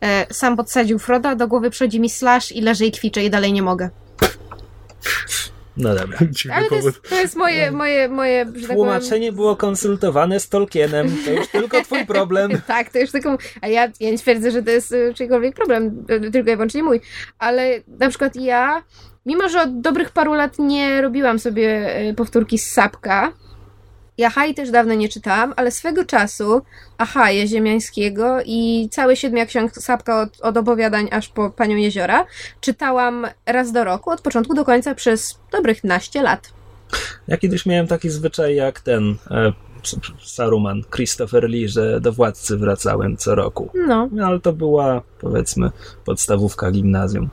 e, sam podsadził Froda, do głowy przychodzi mi slash i leży i kwiczę i dalej nie mogę. [LAUGHS] No dobra. [LAUGHS] Ale to jest, to jest moje, moje, moje, że tak powiem... Tłumaczenie było konsultowane z Tolkienem. To już tylko twój problem. [LAUGHS] Tak, to już tylko. A ja, ja nie twierdzę, że to jest e, czyjkolwiek problem, e, tylko i wyłącznie mój. Ale na przykład ja, mimo że od dobrych paru lat nie robiłam sobie e, powtórki z sapka, Ja Haj też dawno nie czytałam, ale swego czasu Ahaje Ziemiańskiego i całe siedmiu ksiąg Sapka od, od opowiadań aż po Panią Jeziora czytałam raz do roku, od początku do końca przez dobrych naście lat. Ja kiedyś miałem taki zwyczaj jak ten e, Saruman, Christopher Lee, że do władcy wracałem co roku. No. No ale to była powiedzmy podstawówka gimnazjum.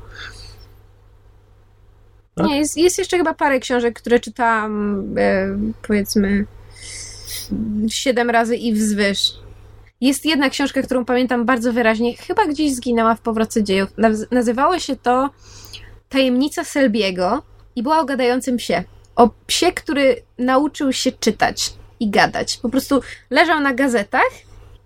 Tak? Nie, jest, jest jeszcze chyba parę książek, które czytałam e, powiedzmy siedem razy i wzwyż. Jest jedna książka, którą pamiętam bardzo wyraźnie, chyba gdzieś zginęła w powrocie dziejów. Naz- nazywało się to Tajemnica Selbiego i była o gadającym psie. O psie, który nauczył się czytać i gadać. Po prostu leżał na gazetach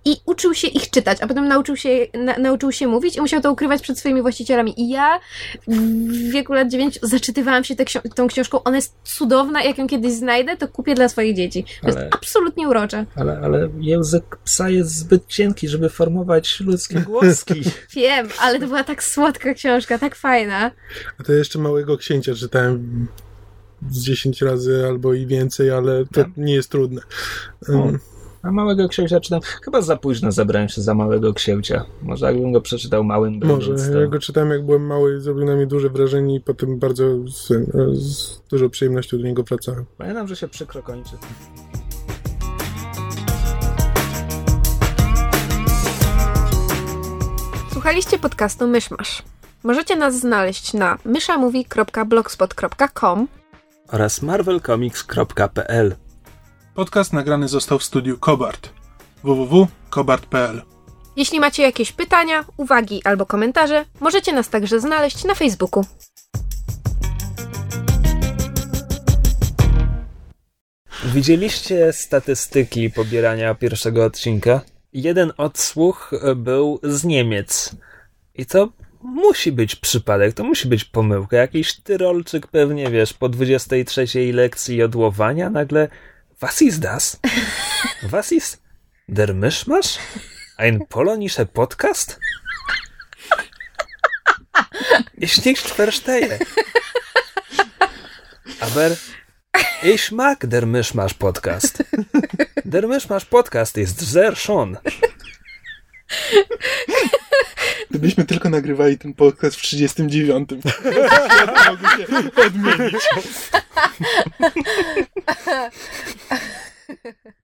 i uczył się ich czytać, a potem nauczył się, na, nauczył się mówić i musiał to ukrywać przed swoimi właścicielami. I ja w wieku lat 9 zaczytywałam się ksi tą książką. Ona jest cudowna, jak ją kiedyś znajdę, to kupię dla swoich dzieci. To Ale- jest absolutnie urocze. Ale, ale język psa jest zbyt cienki, żeby formować ludzkie [LAUGHS] głoski. Wiem, ale to była tak słodka książka, tak fajna. A to jeszcze Małego Księcia czytałem z 10 razy albo i więcej, ale to Tak. nie jest trudne. Um, A małego księcia czytam. Chyba za późno zabrałem się za małego księcia. Może jakbym go przeczytał małym Może. to... Ja go czytałem jak byłem mały, zrobił na mnie duże wrażenie i potem bardzo z, z dużą przyjemnością do niego wracałem. Pamiętam, że się przykro kończy. Słuchaliście podcastu Myszmasz. Możecie nas znaleźć na myszamovie.blogspot.com Oraz marvelcomics.pl Podcast nagrany został w studiu Kobart. www.kobart.pl Jeśli macie jakieś pytania, uwagi albo komentarze, możecie nas także znaleźć na Facebooku. Widzieliście statystyki pobierania pierwszego odcinka? Jeden odsłuch był z Niemiec. I to musi być przypadek, to musi być pomyłka. Jakiś tyrolczyk pewnie, wiesz, po 23 lekcji jodłowania nagle Was ist das? Was ist der Mischmasch? Ein polonischer Podcast? Ich nicht verstehe. Aber ich mag der Mischmasch Podcast. Der Mischmasch Podcast ist sehr schön. Gdybyśmy tylko nagrywali ten podcast w 39. Ja [LAUGHS] mogę się odmienić. [LAUGHS]